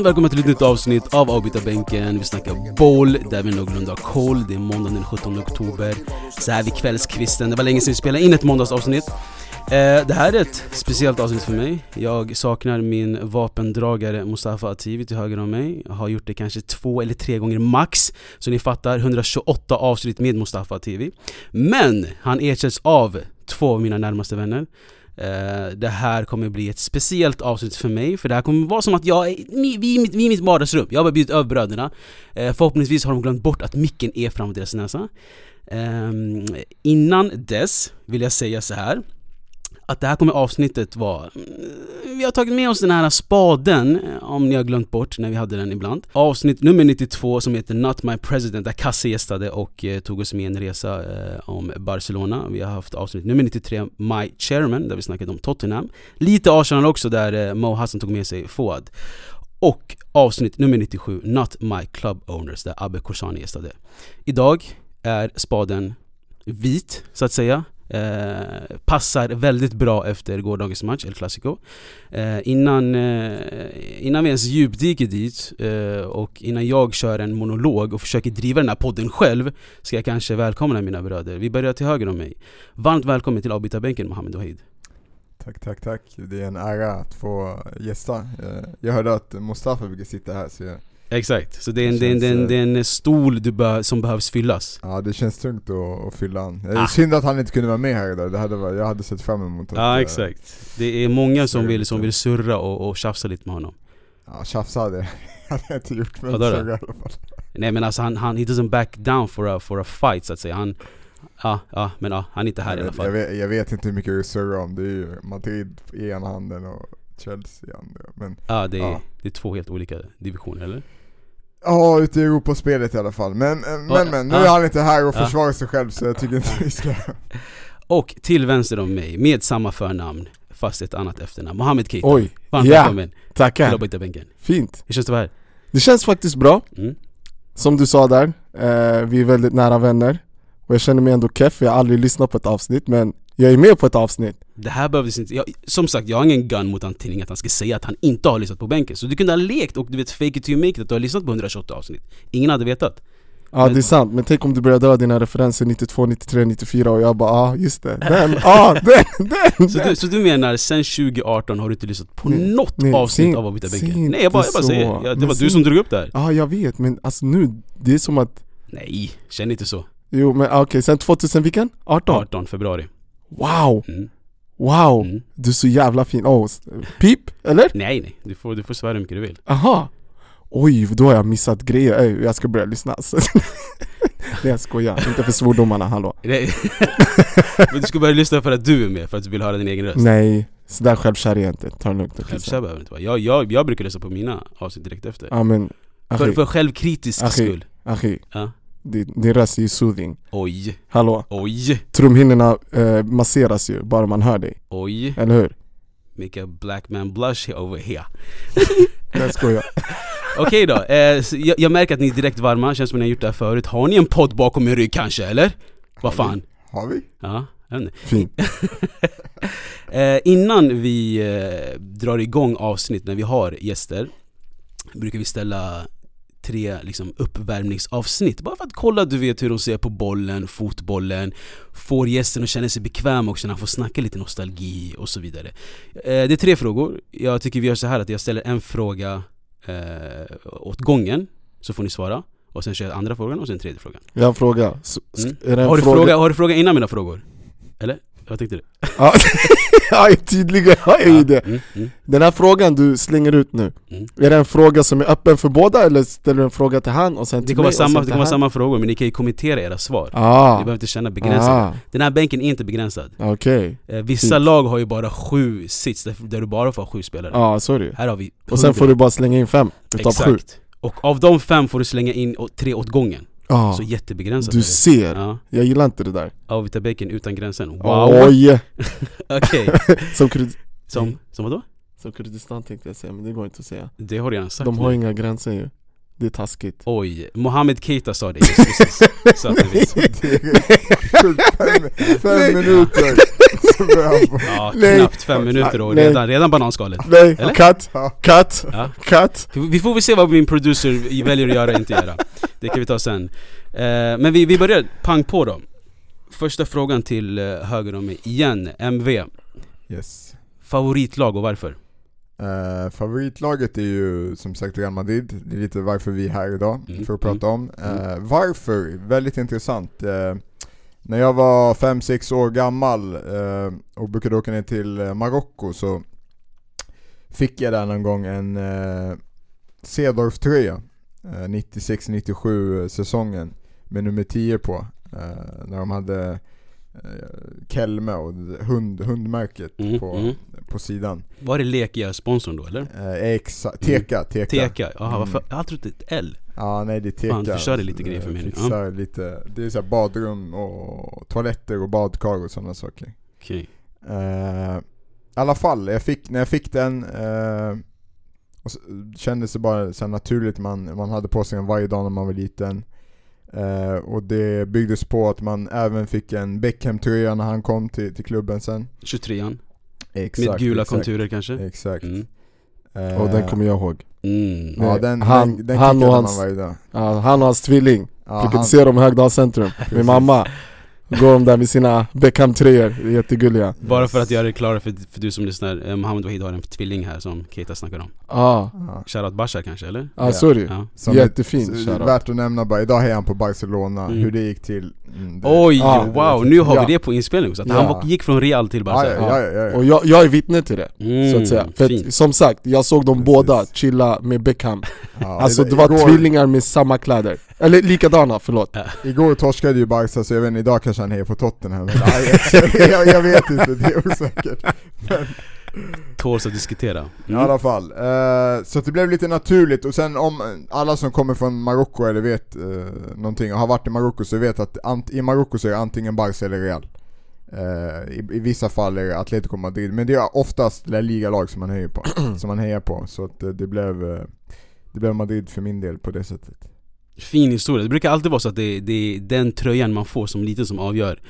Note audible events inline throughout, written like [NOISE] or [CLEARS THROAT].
Varmt välkommen till ett nytt avsnitt av Avbytarbänken. Vi snackar boll, där vi någorlunda har koll. Det är måndagen den 17 oktober. Så här vid kvällskvisten. Det var länge sedan vi spelade in ett måndagsavsnitt. Eh, det här är ett speciellt avsnitt för mig. Jag saknar min vapendragare Mustafa Ativi till höger om mig. Jag har gjort det kanske två eller tre gånger max. Så ni fattar, 128 avsnitt med Mustafa Ativi. Men han ersätts av två av mina närmaste vänner. Eh, det här kommer bli ett speciellt avsnitt för mig, för det här kommer vara som att jag är vi, vi, i mitt- i mitt vardagsrum. Jag har bara bjudit över bröderna. Eh, förhoppningsvis har de glömt bort att micken är framför deras näsa. Ehm, innan dess vill jag säga så här att det här kommer avsnittet vara... Mm, vi har tagit med oss den här spaden, eh, om ni har glömt bort när vi hade den ibland. Avsnitt nummer 92 som heter Not My President, där Kasse gästade och eh, tog oss med en resa eh, om Barcelona. Vi har haft avsnitt nummer 93, My Chairman, där vi snackade om Tottenham. Lite Arsenal också, där eh, Mo Hassan tog med sig Fouad. Och avsnitt nummer 97, Not My Club Owners, där Abbe Korsani gästade. Idag är spaden vit, så att säga. Eh, passar väldigt bra efter gårdagens match, El Clasico. Eh, innan, eh, innan vi ens djupdyker dit eh, och innan jag kör en monolog och försöker driva den här podden själv ska jag kanske välkomna mina bröder. Vi börjar till höger om mig. Varmt välkommen till avbytarbänken Mohammed Wahid. Tack, tack, tack. Det är en ära att få gästa. Eh, jag hörde att Mustafa brukar sitta här så jag, Exakt, så det är en, Det en, det är en, känns, det är en stol du bör, som behövs fyllas. ja det känns tungt att, att fylla an. Det Ah. synd att han inte kunde vara med här idag, det hade, jag hade sett fram emot att Ja eh, exakt. Det är många som vill, som vill surra och, och tjafsa lite med honom. Ja, tjafsa hade jag [LAUGHS] inte gjort men så i alla fall. Nej men alltså han, han he doesn't back down for a, for a fight så att säga. Han, ja, ja men ja, han är inte här i jag, alla vet, fall. jag, vet, jag vet inte hur mycket du surrar om, det är ju Madrid i ena handen och Chelsea i andra. Men Ja det är, Ja. det är två helt olika divisioner eller? Ja, ute i Europaspelet i alla fall. Men, eh, men, men nu är han inte här och försvarar sig själv så jag tycker inte vi ska... [LAUGHS] Och till vänster om mig, med samma förnamn fast ett annat efternamn, Mohammed Keita. Oj, Varmt ja. välkommen till tackar. avbytarbänken. Fint. Hur känns det att vara här? Det känns faktiskt bra, Mm. som du sa där. Eh, vi är väldigt nära vänner. Och jag känner mig ändå keff, jag har aldrig lyssnat på ett avsnitt men jag är med på ett avsnitt. Det här behövdes inte, jag, som sagt jag har ingen gun mot Antinning att han ska säga att han inte har lyssnat på bänken. Så du kunde ha lekt och du vet fake it till you make it att du har lyssnat på 128 avsnitt. Ingen hade vetat. Ja Men- det är sant, men tänk om du börjar dra dina referenser 92, 93, 94 och jag bara ah just det, den, [LAUGHS] ah den, den! Så du, så du menar sen 2018 har du inte lyssnat på Nej, något nej, avsnitt av avbytarbänken? säg Nej jag bara, jag bara säger, så. ja, det Men var säg- du som drog upp det här. Ja jag vet, men alltså nu, det är som att Nej, känn inte så. Jo men ah, okej, sen 2000 vilken? 18? 18 februari. Wow! Mm. Wow! Mm. Du är så jävla fin, oh, pip, eller? Nej nej, du får, du får svära hur mycket du vill. Aha! Oj, då har jag missat grejer, jag ska börja lyssna alltså. [LAUGHS] Nej jag skojar, inte för svordomarna, hallå Nej. [LAUGHS] Men du ska börja lyssna för att du är med, för att du vill höra din egen röst. Nej, sådär självkär är jag inte, ta det lugnt Självkär behöver inte vara. Jag, jag, jag brukar lyssna på mina avsnitt direkt efter. Ja men, För, för självkritisk Achi. skull. Achi, Ja. Din, din röst är ju soothing Oj, Hallå, oj, trumhinnorna eh, masseras ju bara man hör dig, oj. eller hur? Make a black man blush over here. [LAUGHS] Jag skojar [LAUGHS] Okej då, eh, jag, jag märker att ni är direkt varma, känns som att ni har gjort det här förut. Har ni en podd bakom er rygg kanske, eller? Vad fan? Har vi? Ja, jag vet inte. Fint [LAUGHS] Eh, innan vi eh, drar igång avsnitt när vi har gäster brukar vi ställa tre liksom, uppvärmningsavsnitt bara för att kolla du vet hur de ser på bollen, fotbollen Får gästen att känna sig bekväm också när han får snacka lite nostalgi och så vidare eh, Det är tre frågor, jag tycker vi gör så här att jag ställer en fråga eh, åt gången Så får ni svara och sen kör jag andra frågan och sen tredje frågan Jag har en fråga, S- Mm. har, du fråga? fråga, har du fråga innan mina frågor? Eller? Vad tänkte du? Ja, [LAUGHS] tydligen har jag ju det. Mm, mm, Den här frågan du slänger ut nu, mm. är det en fråga som är öppen för båda eller ställer du en fråga till han och sen Det till kommer mig samma, det kommer vara samma frågor men ni kan ju kommentera era svar. Ni Ah, behöver inte känna begränsade ah. Den här bänken är inte begränsad. Okej, eh, Vissa Fint. lag har ju bara sju sits där, där du bara får ha sju spelare. Ja ah, så är det ju. Här har vi Och sen får du bara slänga in fem utav sju. Exakt. Och av de fem får du slänga in tre åt gången ah, Så jättebegränsat Du ser, Ja, jag gillar inte det där. Avita-bänken utan gränsen. Wow! Oj! [LAUGHS] [LAUGHS] Okej, Som, Kurd- som, som vadå? som Kurdistan tänkte jag säga, men det går inte att säga. Det har du redan sagt De har nu. inga gränser ju Det är taskigt Oj, Mohammed Keita sa det just precis Så att du vet [LAUGHS] fem, fem minuter. Ja, [LAUGHS] Nej. knappt fem minuter och Nej. redan, redan bananskalet. Nej, Eller? cut, cut, Ja. cut Vi får väl se vad min producer väljer att göra och inte göra. Det kan vi ta sen. Eh, men vi, vi börjar pang på då. Första frågan till eh, höger om mig igen, MV. Yes. Favoritlag och varför? Eh, favoritlaget är ju som sagt Real Madrid, det är lite varför vi är här idag Mm, för att prata om. Eh, varför? Väldigt intressant. Eh, när jag var 5-6 år gammal och brukade åka ner till Marocko så fick jag där någon gång en eh, Cedorf-tröja. Eh, 96-97 säsongen med nummer 10 på. När de hade Kelme och hund, hundmärket Mm, på, mm. på sidan. Var det Lekia sponsorn då eller? Eh, exakt, Teka, Teka. Teka? Jaha, Mm. varför? Jag har alltid ett L. Ja nej det är Teka. Fan, du förstörde lite grejer för mig nu. Fixar lite, det är så badrum och toaletter och badkar och sådana saker. Okej. Eh, I alla fall, jag fick, när jag fick den eh, och så, kändes det bara så naturligt, man, man hade på sig den varje dag när man var liten. Eh, och det byggdes på att man även fick en Beckham-tröja när han kom till, till klubben sen. 23an. Exakt, Med gula exakt, konturer kanske? Exakt. Mm. Eh, Och den kommer jag ihåg Mm. Ja den, Han- den, den han och man hans- varje dag. ja, Han och hans tvilling, Ja, brukade han- se dem i Högdals centrum Min mamma Går de där med sina Beckham-tröjor, jättegulliga Bara för att göra det klart för, för du som lyssnar, eh, Mohammed Wahid har en tvilling här som Keita snackar om. Ja, Ja. Shoutout Bashar kanske eller? ah, Ja. sorry Ja. Som Jättefin ett, shoutout. Värt att nämna bara, idag hejar han på Barcelona, Mm. hur det gick till mm, det, Oj, Ja, wow! Nu har Ja. vi det på inspelning också, att Ja. han var- gick från Real till Barca. ja, ja, ja, ja. Och jag, jag är vittne till det, Mm, så att säga För att, som sagt, jag såg dem Precis. båda chilla med Beckham Alltså det var igår, tvillingar med samma kläder Eller likadana, förlåt Igår torskade ju Barca så jag vet inte, idag kanske han hejar på Tottenham men, nej, jag, jag, jag vet inte, det är osäkert Tåls att diskutera. I Mm. alla fall, eh, så att det blev lite naturligt och sen om alla som kommer från Marocko eller vet eh, någonting och har varit i Marocko så vet att ant- i Marocko så är det antingen Barca eller Real. Eh, i, I vissa fall är det Atletico Madrid, men det är oftast La Liga-lag som man hejar på. [CLEARS THROAT] som man hejar på, så att eh, det blev eh, det blev Madrid för min del på det sättet. Fin historia. Det brukar alltid vara så att det, det är den tröjan man får som liten som avgör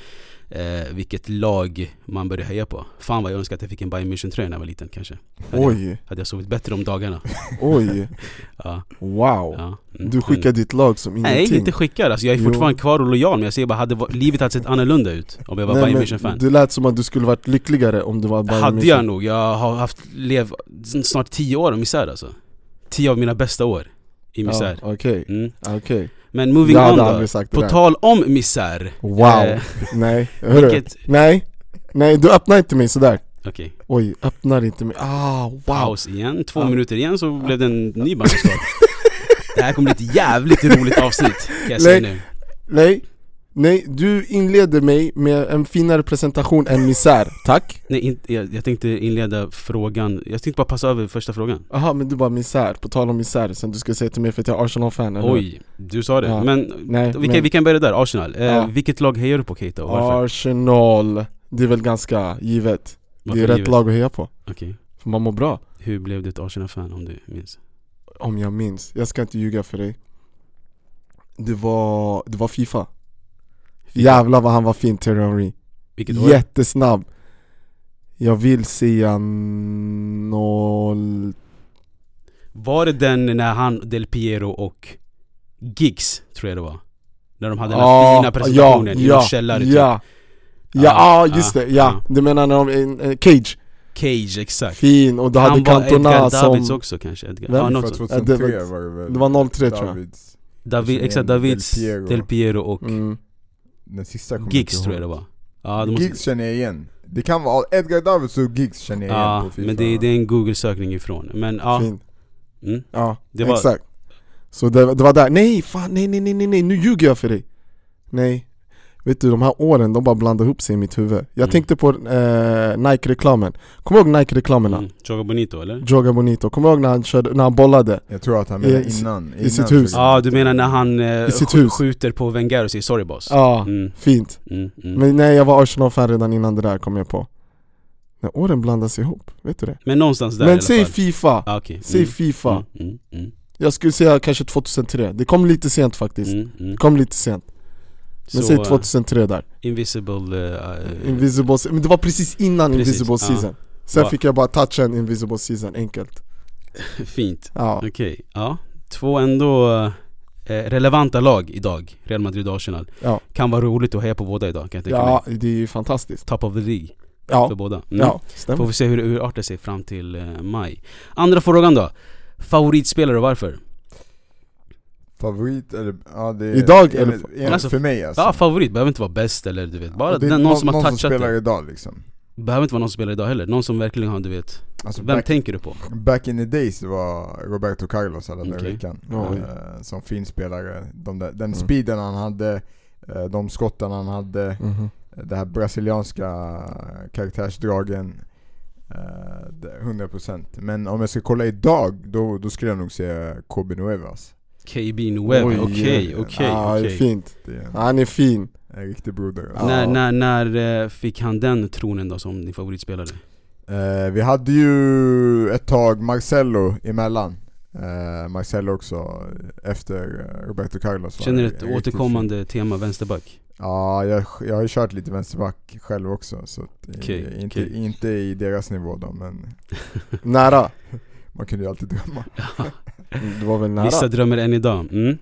eh, vilket lag man börjar heja på. Fan vad jag önskar att jag fick en Bayern München-tröja när jag var liten kanske. Hade Jag, Oj, hade jag sovit bättre om dagarna. [LAUGHS] oj, Ja, wow ja. Mm. Du skickar ditt lag som Nej, ingenting inte skickar. Alltså, jag är Jo. fortfarande kvar och lojal men jag säger bara, hade livet hade sett annorlunda ut om jag var Nej, Bayern München-fan. Det lät som att du skulle varit lyckligare om du var Bayern hade München. jag nog. Jag har haft, lev snart tio år av misär alltså. Tio av mina bästa år i misär. Ja, Okej, Mm. okej Men moving Jag on då. På tal om misär. Wow, Eh, nej, hörru, vilket, nej, nej du öppnar inte mig sådär okej, Oj, öppnar inte mig, ah wow paus igen. Två Ja. minuter igen så blev det en ny bananskal. [LAUGHS] det här kommer bli ett jävligt roligt avsnitt kan jag säga Nej. nu. Nej, nej, du inledde mig med en finare presentation än misär, [LAUGHS] tack Nej, inte, jag, jag tänkte inleda frågan. Jag tänkte bara passa över första frågan. Jaha men du bara misär, på tal om misär, sen du ska säga till mig för att jag är Arsenal-fan eller? Oj, du sa det. Ja. Men Nej, vi, kan, men- vi kan börja där, Arsenal. Eh, Ja. Vilket lag hejar du på Keita och varför? Arsenal, det är väl ganska givet varför Det är rätt givet? lag att heja på, Okej. för man mår bra Hur blev du ett Arsenal-fan om du minns? Om jag minns, jag ska inte ljuga för dig Det var, det var Fifa Jävlar vad han var fin Thierry Henry Vilket år? Jättesnabb Jag vill säga noll... Var det den när han, Del Piero och Giggs, tror jag det var? När de hade den Ja, här fina presentationen i ja, källare typ. Ja, ja, Ja, ja just ja, det, ja. ja. Du menar när de, en, en Cage, Cage, exakt. fin och du hade han Cantona Davids som... också kanske? Edgar. Vem? Ja, något sånt. 2003 Ja, det var det väl det var 03 tror jag. Davids. David, exakt, Davids, Del Piero. Del Piero och Mm. Den sista kommer Giggs inte tror jag det var. Ja, det måste, Giggs känner jag igen. Det kan vara Edgar Davids och Giggs känner jag igen ja på FIFA. men det, det är en google-sökning ifrån. Men ja, Fin, mm. ja, Det var- exakt Så det, det var där, nej fan nej nej nej nej nej, nu ljuger jag för dig Nej Vet du de här åren, de bara blandade ihop sig i mitt huvud Jag Mm. tänkte på eh, Nike-reklamen Kommer du ihåg Nike-reklamerna? mm. Joga Bonito eller? Joga Bonito, kommer du ihåg när han, körde, när han bollade? Jag tror att han menar I- innan, i innan sitt hus. Ja, du menar när han eh, I sitt sk- hus. skjuter på Wenger och säger 'sorry boss' Ja, mm. fint Mm, mm. Men, Men nej jag var Arsenal-fan redan innan det där kom jag på När åren blandas ihop, vet du det? någonstans där i Men säg. Fifa, ah, okay. säg Fifa mm, mm, mm, Jag skulle säga kanske 2003, det kom lite sent faktiskt mm, mm. Det kom lite sent Men Så, säg eh, 2003 där Invisible... eh, Invisible, men det var precis innan Precis, Invisible. Season Sen Va- fick jag bara toucha en Invisible Season, enkelt [LAUGHS] Fint. Ja, Okej, ja. Två ändå eh, relevanta lag idag. Real Madrid och Arsenal. Ja. Kan vara roligt att heja på båda idag kan jag tänka ja mig. det är ju fantastiskt Top of the League för Ja, båda. Mm. ja, Får stämmer vi se hur det urartar sig fram till eh, maj. Andra frågan då. Favoritspelare och varför? Favorit eller, ja det är Idag eller- enligt, enligt Alltså, för mig alltså Ja favorit, behöver inte vara bäst eller du vet. Bara det den, någon som har touchat som spelar det. idag liksom Behöver inte vara någon som spelar idag heller. Någon som verkligen har du vet. alltså, Vem back, tänker du på? back in the days det var Roberto Carlos alla den Okej. veckan Oj. eh, Som fin spelare, de där, den Mm. speeden han hade, eh, de skotten han hade Mhm. Det här brasilianska karaktärsdragen det- 100% Men om jag ska kolla idag, då, då skulle jag nog säga KB Nuevas KB Oj, okej, okej, okej. Fint Han är fin en riktig broder Ja. När, när, när eh, fick han den tronen då som din favoritspelare? Eh, vi hade ju ett tag Marcelo emellan eh, Marcelo också efter eh, Roberto Carlos Känner en ett återkommande tema vänsterback? fin. Ja, jag, jag har ju kört lite vänsterback själv också så att, eh, Okej, inte, okej. inte i deras nivå då men [LAUGHS] Nära [LAUGHS] man kunde ju alltid drömma [LAUGHS] Det var väl nära? Vissa drömmer än idag, mm.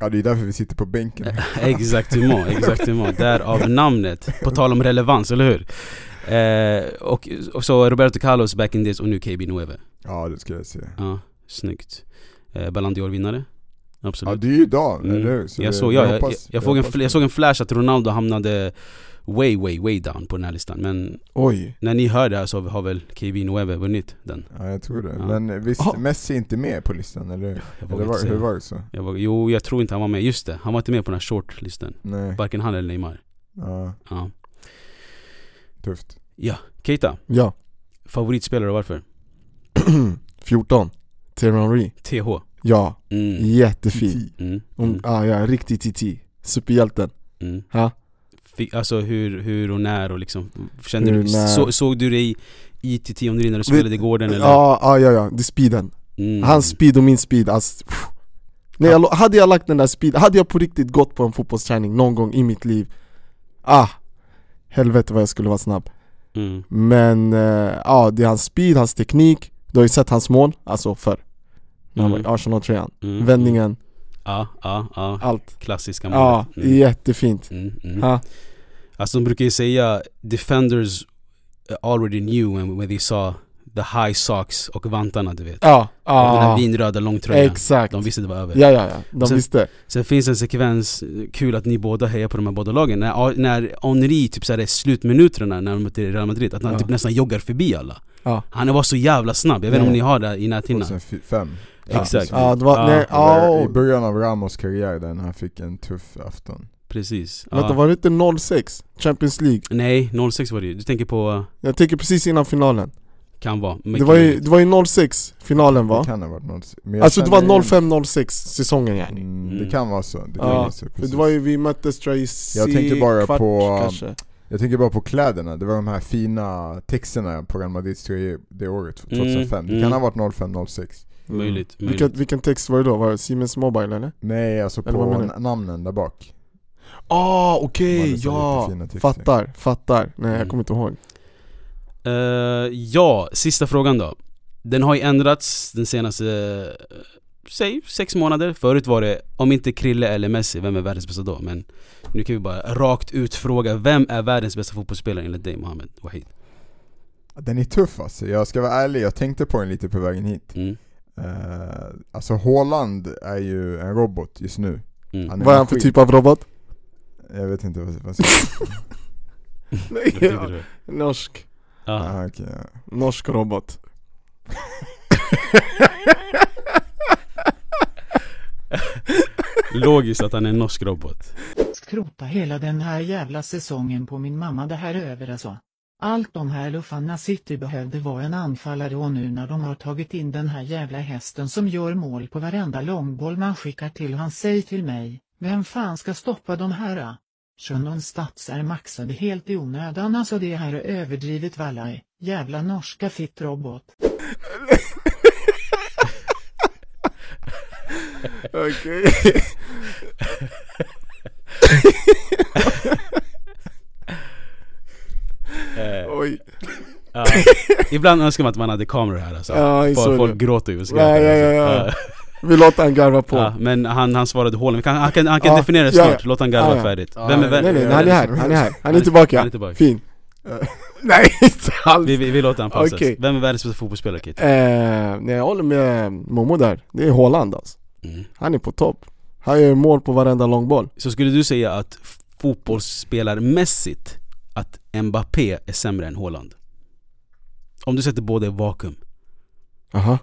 Ja det är därför vi sitter på bänken Exactement, exactement. Därav namnet. På tal om relevans, eller hur? Eh, och, och så Roberto Carlos back in days och nu KB Nueve. Ja det ska jag säga Ja, snyggt. Eh, Ballon d'Or-vinnare. Ja Absolut. det är ju idag, Mm. eller hur? Så jag, såg, ja, jag, jag, hoppas- jag, såg en, jag såg en flash att Ronaldo hamnade way, way, way down på den här listan. Men Oj när ni hör det här så har väl KB Nueve vunnit den. Ja jag tror det, Ja. men visst, Ah. Messi är inte med på listan eller Eller var, hur var det så? Jag vågar, jo, jag tror inte han var med. Just det, han var inte med på den här shortlisten. Nej, Varken han eller Neymar. ja, Ja. tufft Keita, Ja favoritspelare och varför? [CLEARS THROAT] 14 Thierry Henry TH. Ja, Mm. jättefin Mm. Mm. ah, ja, riktig TT Superhjälten Mm. Ha? Fick, alltså hur, hur och när och liksom Kände Hur, du, så, såg du dig i om du när du spelade i gården eller? Ja, ah, ja, ja, det är speeden Mm. Hans speed och min speed, alltså, pff. Nej, jag, hade jag lagt den där speed, hade jag på riktigt gått på en fotbollsträning någon gång i mitt liv Ah, helvete vad jag skulle vara snabb Mm. Men eh, ja, det är hans speed, hans teknik Du har ju sett hans mål, alltså förr När han var Mm. i Arsenal-tröjan Mm. Vändningen, Ja, ja, ja. Allt. Klassiska Ja, målet. Mm. jättefint. Mm, mm. ha? Alltså de brukar ju säga Defenders already knew when, when they saw the high socks och vantarna du vet. Ja, och Den här vinröda långtröjan. Exakt. De visste det var över. Ja ja ja, de Sen- visste. Sen finns en sekvens, kul att ni båda hejar på de här båda lagen. När, när Henri typ såhär i slutminuterna när de mötte Real Madrid Att han Ja. typ nästan joggar förbi alla. Ja. Han var så jävla snabb, jag vet inte om ni har det i näthinnan 2005 Ja. Exakt. Ja, det var, Ja. nej, Det var I ja, början av Ramos karriär där han fick en tuff afton Precis vänta ja. var det inte 06? Champions League? Nej, 06 var det ju, du tänker på, Jag tänker precis innan finalen kan vara Det var ju, det var ju 06 finalen Det va? kan ha varit något men jag Alltså det var 05-06 säsongen yani mm, Det Mm. kan vara så, det kan Ja, vara så precis. det var ju, vi möttes tror jag i Jag tänker bara kvart, på- kanske. Jag tänker bara på kläderna, det var de här fina texterna på Real Madrids tröjor det året, 2005 Mm, Det kan mm. ha varit 05-06 Möjligt, möjligt. Vilken, vilken text var det då? Var det Siemens Mobile eller? Nej alltså Eller på namnen där bak Ah okej, så ja! Fattar, fattar. Nej jag Mm. kommer inte ihåg Eh, ja, sista frågan då. Den har ju ändrats den senaste, eh, säg sex månader. Förut var det, om inte Krille eller Messi, vem är världens bästa då? Men nu kan vi bara rakt ut fråga, vem är världens bästa fotbollsspelare enligt dig Mohammed Wahid? Den är tuff alltså, jag ska vara ärlig, jag tänkte på den lite på vägen hit Mm. Uh, Alltså Haaland är ju en robot just nu Mm. Han är Vad är han för maskin. typ av robot? Jag vet inte vad, vad jag [LAUGHS] ska Nej, Vad tyckte du? norsk Ja. ah, okay, ja. Norsk robot [LAUGHS] Logiskt att han är en norsk robot. Skrota hela den här jävla säsongen på min mamma det här är över alltså. Allt de här luffarna City behövde var en anfallare och nu när de har tagit in den här jävla hästen som gör mål på varenda långboll man skickar till han säger till mig, vem fan ska stoppa de här? Shannon Stats är maxade helt i onödan alltså det här är överdrivet vallaj, jävla norska fittrobot. Okej [LAUGHS] Ibland önskar man att man hade kameror här alltså. Ja, folk, folk gråter ju och Ja, ja, ja, ja. Vi låter han garva på. Ja, men han, han svarade hålen, kan, han kan, han kan Ja, definiera det ja, snart, ja. låt han garva Ja, ja. färdigt Ja, Vem är nej, vän? Nej nej, Ja, han är här, han är här, han Han är tillbaka. han är tillbaka. Fin Eh, [LAUGHS] Nej inte alls! Vi, vi, vi låter han pausas. Okej. Vem är världens bästa fotbollsspelare Kit? Eh, nej, jag håller med Momo där, det är Haaland alltså. Mm. Han är på topp Han gör mål på varenda långboll Så skulle du säga att fotbollsspelarmässigt att Mbappé är sämre än Haaland? Om du sätter båda i vakuum Aha.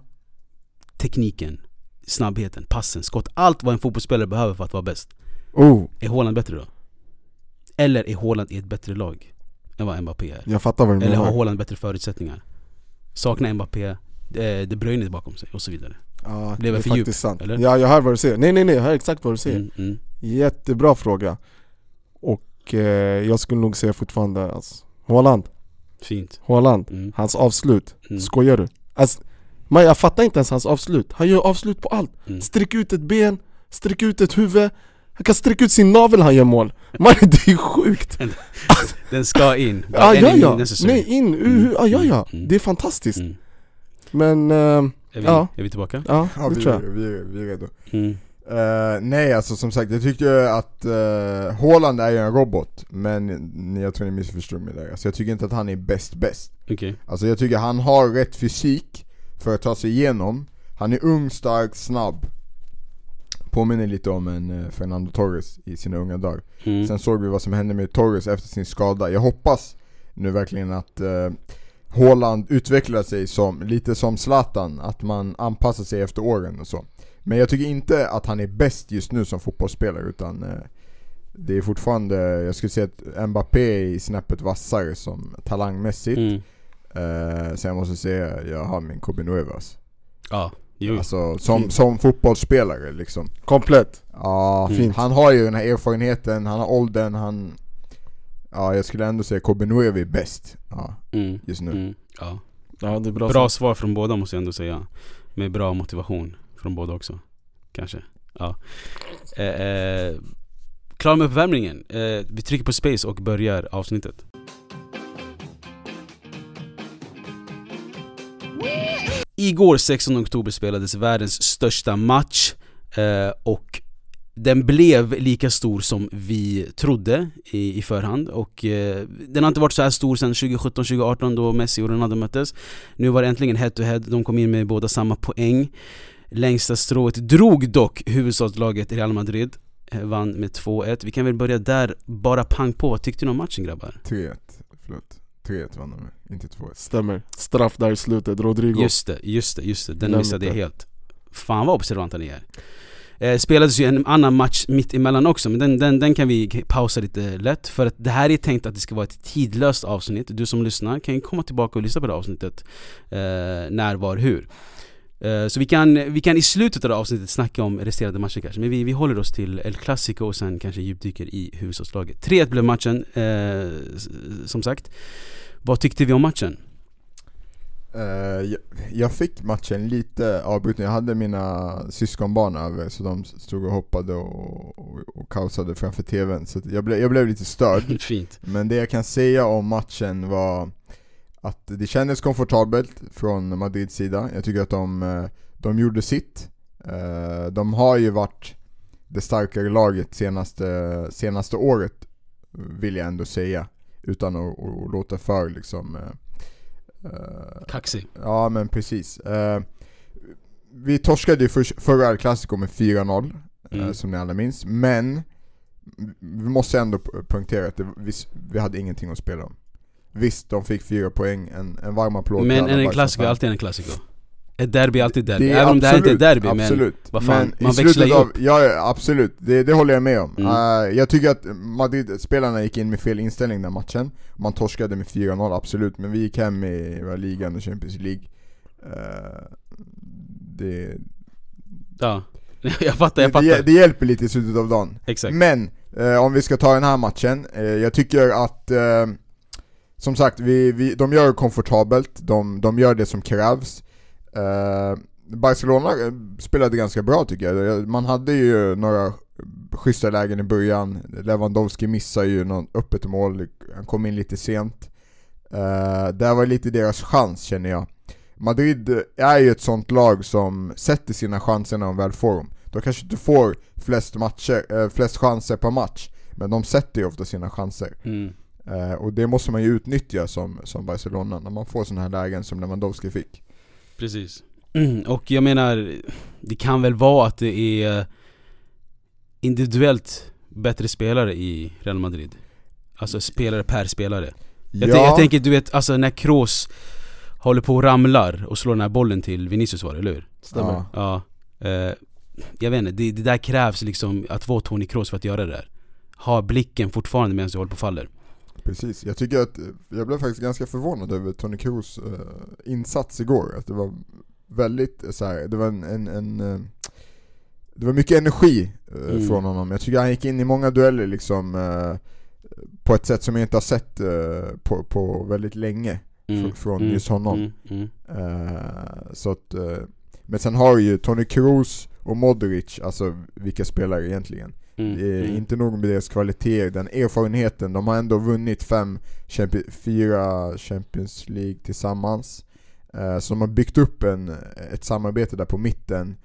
Tekniken, snabbheten, passen, skott, allt vad en fotbollsspelare behöver för att vara bäst Oh, Är Haaland bättre då? Eller är Haaland i ett bättre lag än vad Mbappé är? jag fattar vad du Eller har menar Haaland bättre förutsättningar? Saknar Mbappé eh, De Bruyne bakom sig och så vidare Ja, Blev det är för djup, faktiskt sant eller? Ja, jag hör vad du säger. Nej nej nej, jag hör exakt vad du säger mm, mm. Jättebra fråga Och eh, jag skulle nog säga fortfarande alltså, Haaland, Fint Haaland, mm. hans avslut, Mm. skojar du? Alltså, man, jag fattar inte ens hans avslut, han gör avslut på allt Mm. Sträck ut ett ben, sträck ut ett huvud Han kan sträcka ut sin navel han gör mål Man, det är sjukt! [LAUGHS] Den ska in, [LAUGHS] Ja Any ja ja, necessary. nej in, uh, ja ja ja, Mm. det är fantastiskt mm. Men, eh, är, vi, Ja. är vi tillbaka? ja, Ja, det vi, tror jag vi, vi är redo. Mm. Eh, nej alltså som sagt, jag tyckte ju att uh, Haaland är ju en robot, men jag tror ni missförstod mig där. Alltså jag tycker inte att han är bäst bäst. Okej, Alltså jag tycker han har rätt fysik för att ta sig igenom. Han är ung, stark, snabb. Påminner lite om en eh, Fernando Torres i sina unga dagar. mm. Sen såg vi vad som hände med Torres efter sin skada. Jag hoppas nu verkligen att uh, Haaland utvecklar sig som, lite som Zlatan, att man anpassar sig efter åren och så. Men jag tycker inte att han är bäst just nu som fotbollsspelare utan eh, det är fortfarande, jag skulle säga att Mbappé är i snäppet vassare som talangmässigt. Mm. Eh, sen jag måste säga, jag har min Kobe Nuevas. Ja, jo Alltså som, Fint. som fotbollsspelare liksom. Komplett Ja, Mm. Fint. han har ju den här erfarenheten, han har åldern, han... Ja, jag skulle ändå säga Kobe Nuevi är bäst. Ja, mm. just nu. Mm. Ja. Ja det är bra, Bra svar från båda måste jag ändå säga Med bra motivation från båda också. Kanske. Ja. Eh, eh, Klar med uppvärmningen. Eh, Vi trycker på space och börjar avsnittet. Igår 16 oktober spelades världens största match eh, och den blev lika stor som vi trodde i, i förhand. Och eh, den har inte varit så här stor sedan 2017-2018 då Messi och Ronaldo möttes. Nu var det äntligen head to head, de kom in med båda samma poäng. Längsta strået drog dock huvudstadslaget Real Madrid eh, Vann med 2-1, vi kan väl börja där, bara pang på, vad tyckte ni om matchen grabbar? 3-1, förlåt. 3-1 vann de med, inte 2-1. Stämmer, straff där i slutet, Rodrigo. Just det, just det, just det, den Glöm missade jag helt. Fan vad observanta ni är. Eh, Spelades ju en annan match mitt emellan också, men den, den, den kan vi pausa lite lätt. För att det här är tänkt att det ska vara ett tidlöst avsnitt. Du som lyssnar kan ju komma tillbaka och lyssna på det här avsnittet. Eh, När, var, hur Så vi kan, vi kan i slutet av det avsnittet snacka om resterande matcher kanske Men vi, vi håller oss till El Clasico och sen kanske djupdyker i huvudstadslaget. 3-1 blev matchen, eh, som sagt. Vad tyckte vi om matchen? Eh, jag, fick matchen lite avbruten, jag hade mina syskonbarn över så de stod och hoppade och, och, och kaosade framför tvn. Så jag, blev, jag blev lite störd. [LAUGHS] Fint. Men det jag kan säga om matchen var att det kändes komfortabelt från Madrids sida. Jag tycker att de, eh, de gjorde sitt. Eh, De har ju varit det starkare laget senaste, senaste året, vill jag ändå säga. Utan att, att låta för liksom... eh, Kaxig Ja men precis. Vi torskade ju för, förra El Clasico med 4-0, eh, Mm. som ni alla minns. Men vi måste ändå poängtera att det, vi, vi hade ingenting att spela om. Visst, de fick fyra poäng, en, en varm applåd Men en klassiker är alltid en klassiker Ett derby är alltid derby, Det är även om det här inte är derby absolut. men vad fan, Men man växlar ju upp Ja, absolut, det, det håller jag med om. Mm. Eh, jag tycker att Madrid-spelarna gick in med fel inställning den matchen. Man torskade med 4-0, absolut. Men vi gick hem med ligan och Champions League. Eh, det, Ja, [LAUGHS] jag fattar, jag det, det, fattar det hjälper lite i slutet av dagen. Exakt Men, eh, om vi ska ta den här matchen, jag tycker att som sagt, vi, vi, de gör det komfortabelt, de, de gör det som krävs eh, Barcelona eh, spelade ganska bra tycker jag, eh, man hade ju några schyssta lägen i början Lewandowski missar ju något öppet mål, han kom in lite sent Eh, det var lite deras chans känner jag. Madrid är ju ett sånt lag som sätter sina chanser när de väl får dem. De kanske inte får flest, matcher, eh, flest chanser per match, men de sätter ju ofta sina chanser. Mm. Uh, och det måste man ju utnyttja som, som Barcelona, när man får sådana här lägen som Lewandowski fick. Precis. Och jag menar, det kan väl vara att det är individuellt bättre spelare i Real Madrid. Alltså spelare per spelare. Jag, ja, jag tänker, du vet, alltså när Kroos håller på och ramlar och slår den här bollen till Vinicius var det, eller hur? Stämmer. Ja. Ja. Eh, jag vet inte, det, det där krävs liksom att vara Toni Kroos för att göra det där. Ha blicken fortfarande medan du håller på och faller. Precis, jag tycker att, jag blev faktiskt ganska förvånad över Tony Kroos uh, insats igår. Att det var väldigt så här, det var en, en, en uh, det var mycket energi uh, Mm. från honom. Jag tycker han gick in i många dueller liksom på ett sätt som jag inte har sett på, på väldigt länge fr- från just honom. Mm, mm. så att, men sen har ju Tony Kroos och Modric, alltså vilka spelare egentligen? Mm, är mm. Inte nog med deras kvaliteter, den erfarenheten, de har ändå vunnit fem, champi- fyra Champions League tillsammans. Eh, så de har byggt upp en, ett samarbete där på mitten.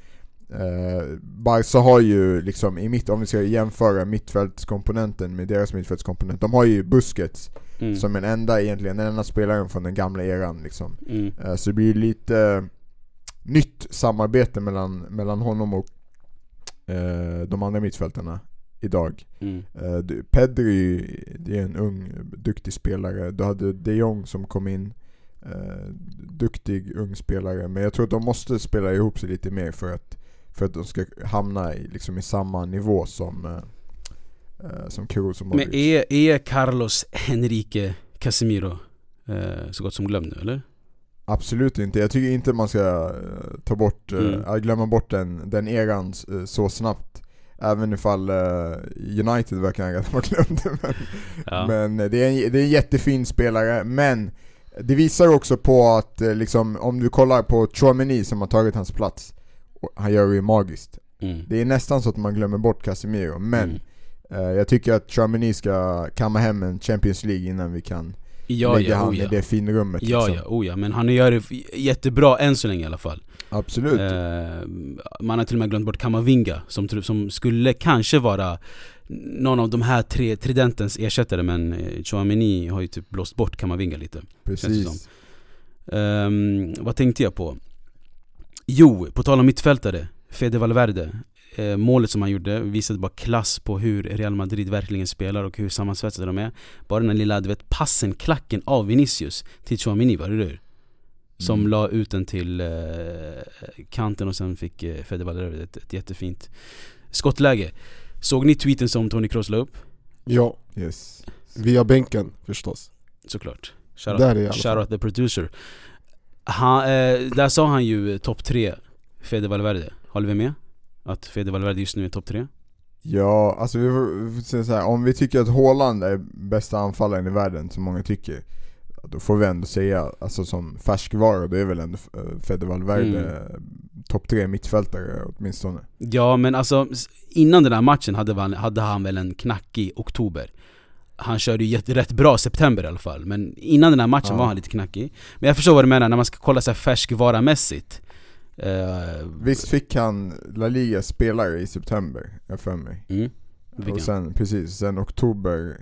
Eh, Barca har ju liksom, i mitt, om vi ska jämföra mittfältskomponenten med deras mittfältskomponent, de har ju Busquets Mm. som en enda egentligen, den enda spelaren från den gamla eran liksom. Mm. Eh, Så det blir lite nytt samarbete mellan, mellan honom och eh, de andra mittfältarna idag. Mm. Eh, du- Pedri, det är en ung, duktig spelare. Du hade de Jong som kom in. Eh, duktig, ung spelare. Men jag tror att de måste spela ihop sig lite mer för att, för att de ska hamna i, liksom i samma nivå som, eh, eh, som Kroos och Modric. Men är, är Carlos Henrique Casemiro eh, så gott som glömd nu eller? Absolut inte. Jag tycker inte man ska eh, ta bort, eh, Mm. glömma bort den, den eran eh, så snabbt. Även ifall United verkar ha [LAUGHS] glömt det. Men, Ja. men det, är en, det är en jättefin spelare, men det visar också på att liksom, om du kollar på Chouameni som har tagit hans plats, han gör det ju magiskt. Mm. Det är nästan så att man glömmer bort Casemiro, men Mm. jag tycker att Chouameni ska kamma hem en Champions League innan vi kan Ja lägga ja, han i det finrummet Ja liksom. ja, oh, ja, men han gör det jättebra än så länge i alla fall. Absolut. Eh, man har till och med glömt bort Kamavinga som, som skulle kanske vara någon av de här tre tridentens ersättare men eh, Chouameni har ju typ blåst bort Kamavinga lite. Precis. Ehm, vad tänkte jag på? Jo, på tal om mittfältare, Fede Valverde. Eh, målet som han gjorde visade bara klass på hur Real Madrid verkligen spelar och hur sammansvetsade de är. Bara den lilla, du vet, passen, klacken av Vinicius till Chouamini, var det du? Som Mm. la ut den till eh, kanten och sen fick eh, Fede Valverde ett, ett jättefint skottläge. Såg ni tweeten som Tony Kroos la upp? Ja, Yes. via bänken förstås. Såklart. Shoutout, Där är shoutout the producer. Han, eh, där sa han ju eh, topp tre, Fede Valverde. Håller vi med? Att Fede Valverde just nu är topp tre? Ja, alltså vi får, vi får säga så här, om vi tycker att Haaland är bästa anfallaren i världen, som många tycker Då får vi ändå säga, alltså som färskvara, då är väl ändå uh, Fede Valverde Mm. topp tre mittfältare åtminstone Ja men alltså, innan den här matchen hade han, hade han väl en knackig oktober Han körde ju rätt bra september i alla fall, men innan den här matchen Ja. var han lite knackig Men jag förstår vad du menar, när man ska kolla så här färskvaramässigt eh, Visst fick han La Liga spelare i september, jag för mig. Mm, Och han. sen, precis, sen oktober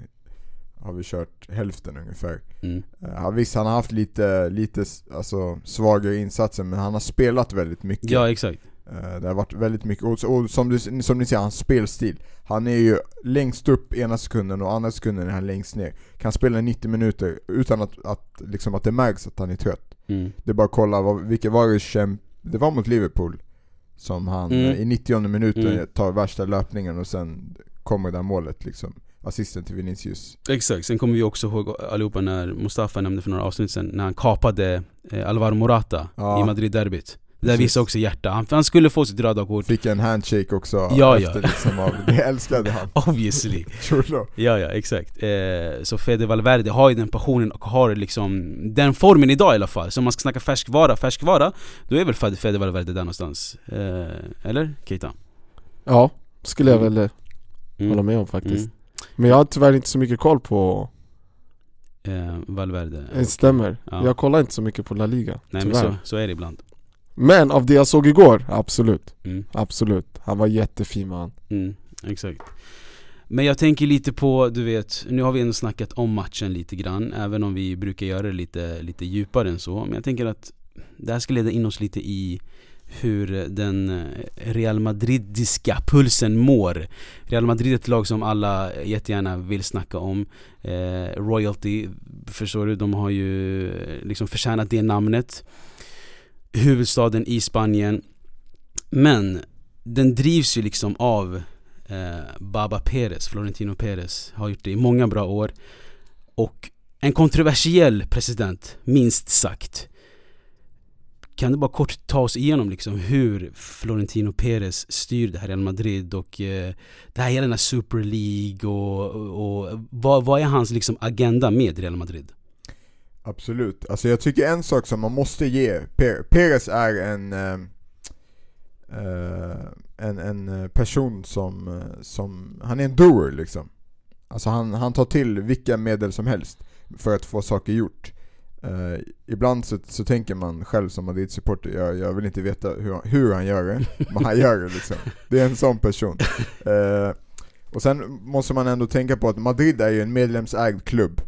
har vi kört hälften ungefär. Mm. Ja, visst, han har haft lite, lite alltså, svagare insatser men han har spelat väldigt mycket. Ja exakt. Eh, Det har varit väldigt mycket, och, och som, du, som ni ser, hans spelstil. Han är ju längst upp ena sekunden och andra sekunden är han längst ner. Kan spela 90 minuter utan att, att, liksom att det märks att han är trött. Mm. Det är bara att kolla, vad, vilka var det Det var mot Liverpool Som han Mm. eh, i 90 minuten Mm. tar värsta löpningen och sen kommer det där målet liksom Assisten till Vinicius Exakt, sen kommer vi också ihåg allihopa när Mustafa nämnde för några avsnitt sen när han kapade eh, Alvaro Morata Ja. i Madrid-derbyt där visar också hjärta, han, han skulle få sitt röda kort Fick en handshake också Ja, efter ja. liksom av, det älskade han [LAUGHS] Obviously Chulo Ja ja, exakt. Eh, så Fede Valverde har ju den passionen och har liksom den formen idag i alla fall. Så om man ska snacka färskvara, färskvara, då är väl Fede Valverde där någonstans. Eh, eller? Keita? Ja, skulle jag Mm. väl eh, Mm. hålla med om faktiskt. Mm. Men jag har tyvärr inte så mycket koll på eh, Valverde. Det stämmer. Ja. Jag kollar inte så mycket på La Liga, Nej men tyvärr. så, så är det ibland. Men av det jag såg igår, absolut. Mm. Absolut. Han var jättefin man. Mm, exakt. Men jag tänker lite på, du vet, nu har vi ändå snackat om matchen lite grann, även om vi brukar göra det lite, lite djupare än så. Men jag tänker att det här ska leda in oss lite i hur den eh, Real Madridiska pulsen mår. Real Madrid är ett lag som alla jättegärna vill snacka om. Eh, royalty, förstår du, de har ju eh, liksom förtjänat det namnet. Huvudstaden i Spanien. Men den drivs ju liksom av eh, Baba Perez, Florentino Perez, har gjort det i många bra år. Och en kontroversiell president, minst sagt. Kan du bara kort ta oss igenom liksom hur Florentino Perez styr det här Real Madrid och eh, det här hela den här Super League och, och, och vad, vad är hans liksom agenda med Real Madrid? Absolut. Alltså jag tycker en sak som man måste ge, Perez är en, eh, eh, en, en eh, person som, som, han är en doer liksom. Alltså han, han tar till vilka medel som helst för att få saker gjort. Uh, ibland så, så tänker man själv som Madrid-supporter, jag, jag vill inte veta hur, han- hur han gör det, [LAUGHS] men han gör det liksom. Det är en sån person. Uh, och sen måste man ändå tänka på att Madrid är ju en medlemsägd klubb.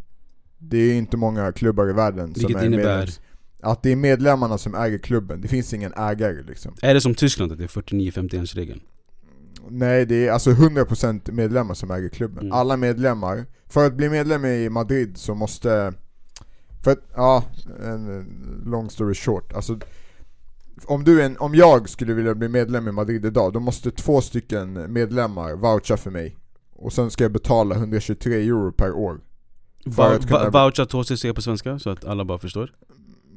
Det är inte många klubbar i världen som Vilket är innebär? medlems... Att det är medlemmarna som äger klubben, det finns ingen ägare liksom. Är det som Tyskland att det är 49-51 regeln? Nej, det är alltså 100% medlemmar som äger klubben. Mm. Alla medlemmar. För att bli medlem i Madrid så måste... För att, ja, en long story short. Alltså, om, du en, om jag skulle vilja bli medlem i Madrid idag, då måste två stycken medlemmar voucha för mig. Och sen ska jag betala 123 euro per år. För att kunna- Va- Voucha 2CC på svenska så att alla bara förstår?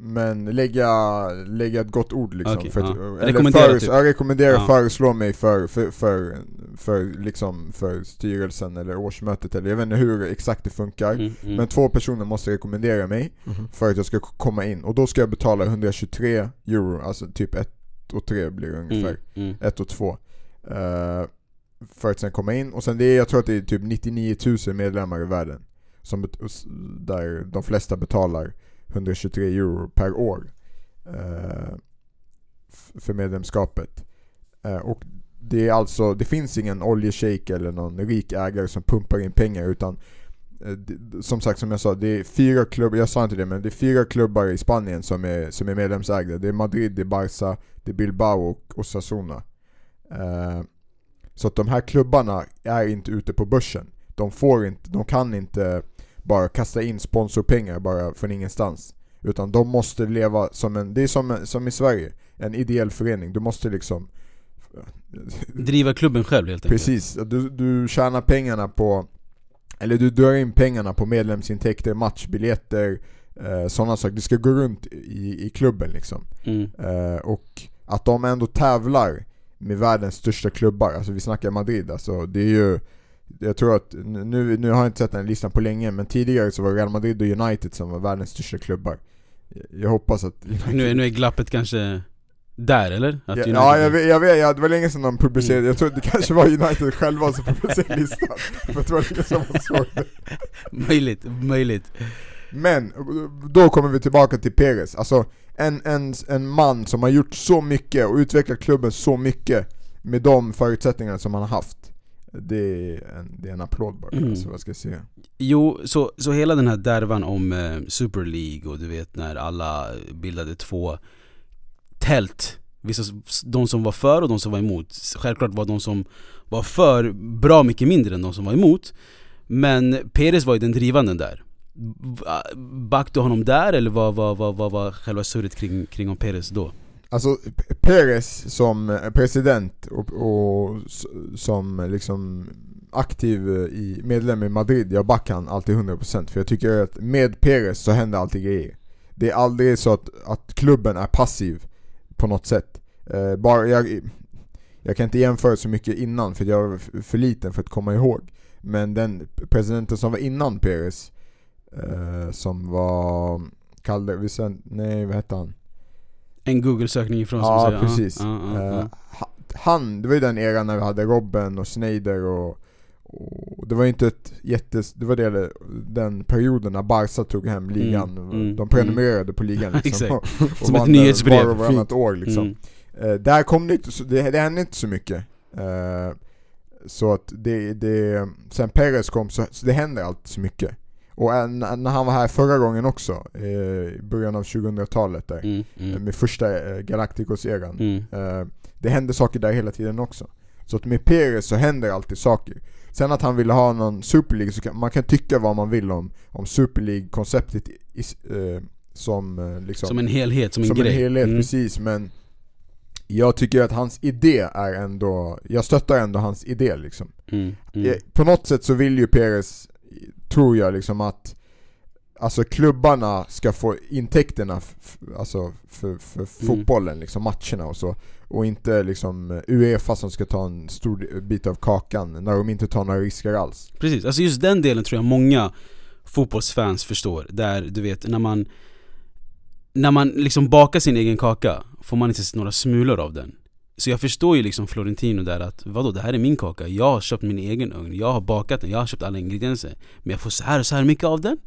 Men lägga, lägga ett gott ord liksom. Okej, för att, ja. eller Rekommendera föres- typ. Jag rekommenderar Ja. föreslå mig för, för, för, för, liksom, för styrelsen eller årsmötet eller jag vet inte hur exakt det funkar. Mm, mm. Men två personer måste rekommendera mig Mhm. för att jag ska komma in. Och då ska jag betala 123 euro, alltså typ 1 och 3 blir det ungefär. mm, mm. 1 och 2. Eh, för att sen komma in. Och sen det är, jag tror att det är typ 99 000 medlemmar i världen. Som där de flesta betalar 123 euro per år. eh, för medlemskapet. Eh, och det är alltså, det finns ingen oljeshejk eller någon rik ägare som pumpar in pengar utan eh, som sagt som jag sa, det är fyra klubbar, jag sa inte det men det är fyra klubbar i Spanien som är, som är medlemsägda. Det är Madrid, det är Barca, det är Bilbao och Osasuna. Eh, så att de här klubbarna är inte ute på börsen. De får inte, de kan inte bara kasta in sponsorpengar bara från ingenstans. Utan de måste leva som en, det är som, som i Sverige, en ideell förening. Du måste liksom [LAUGHS] Driva klubben själv helt enkelt Precis, du, du tjänar pengarna på Eller du drar in pengarna på medlemsintäkter, matchbiljetter, eh, sådana saker. Det ska gå runt i, i klubben liksom. mm. Eh, och att de ändå tävlar med världens största klubbar, alltså vi snackar Madrid, alltså det är ju jag tror att, nu, nu har jag inte sett den listan på länge, men tidigare så var Real Madrid och United som var världens största klubbar. Jag- hoppas att United... nu, är- nu är glappet kanske där eller? Att Ja, ja jag vet, jag vet ja, det var länge sedan de publicerade, jag tror det kanske var United själva som publicerade listan För det var länge sedan man såg det. [LAUGHS] Möjligt, möjligt. Men, då kommer vi tillbaka till Perez, alltså en, en, en man som har gjort så mycket och utvecklat klubben så mycket Med de förutsättningarna som han har haft Det är en, det är en applåd bara, Mm. alltså vad ska jag säga? Jo, så, så hela den här därvan om eh, Super League och du vet när alla bildade två tält. Vissa, de som var för och de som var emot. Självklart var de som var för bra mycket mindre än de som var emot. Men Perez var ju den drivande där. Backade du honom där eller vad vad, vad, vad var själva surret kring, kring om Perez då? Alltså Perez som eh, president och, och som liksom aktiv eh, i medlem i Madrid, jag backar han alltid 100% för jag tycker att med Perez så händer alltid grejer. Det är aldrig så att, att klubben är passiv på något sätt. Eh, bara jag, jag kan inte jämföra så mycket innan för jag var för liten för att komma ihåg. Men den presidenten som var innan Perez, eh, som var Calde, nej vad hette han? En google-sökning ifrån som Ja säger precis. ja, ja, ja, Eh, ha- han, det var ju den eran när vi hade Robben och Sneijder och, och det var inte ett jättes... Det var det, den perioden när Barca tog hem ligan. Mm, mm, de prenumererade på ligan liksom. [LAUGHS] Och, och Som ett nyhetsbrev. Var och varannat år liksom. Mm. Eh, där kom det inte, så, det, det hände inte så mycket. Eh, så att det, det, sen Perez kom så, så det händer alltid så mycket. Och en, när han var här förra gången också, i början av 2000-talet där, Mm, mm, med första eh, Galacticos-eran. mm. Eh, det hände saker där hela tiden också. Så att med Perez så händer alltid saker. Sen att han ville ha någon Super League, så kan, man kan tycka vad man vill om, om Super League-konceptet eh, som liksom Som en helhet, som en som grej. en helhet, Mm. precis men Jag tycker att hans idé är ändå, jag stöttar ändå hans idé liksom Mm, mm. På något sätt så vill ju Perez, tror jag liksom att Alltså klubbarna ska få intäkterna alltså för, för fotbollen, liksom matcherna och så Och inte liksom Uefa som ska ta en stor bit av kakan när de inte tar några risker alls Precis, alltså just den delen tror jag många fotbollsfans förstår. Där du vet, när man När man liksom bakar sin egen kaka får man inte några smulor av den. Så jag förstår ju liksom Florentino där att vadå, det här är min kaka, jag har köpt min egen ugn, jag har bakat den, jag har köpt alla ingredienser. Men jag får så här och så här mycket av den.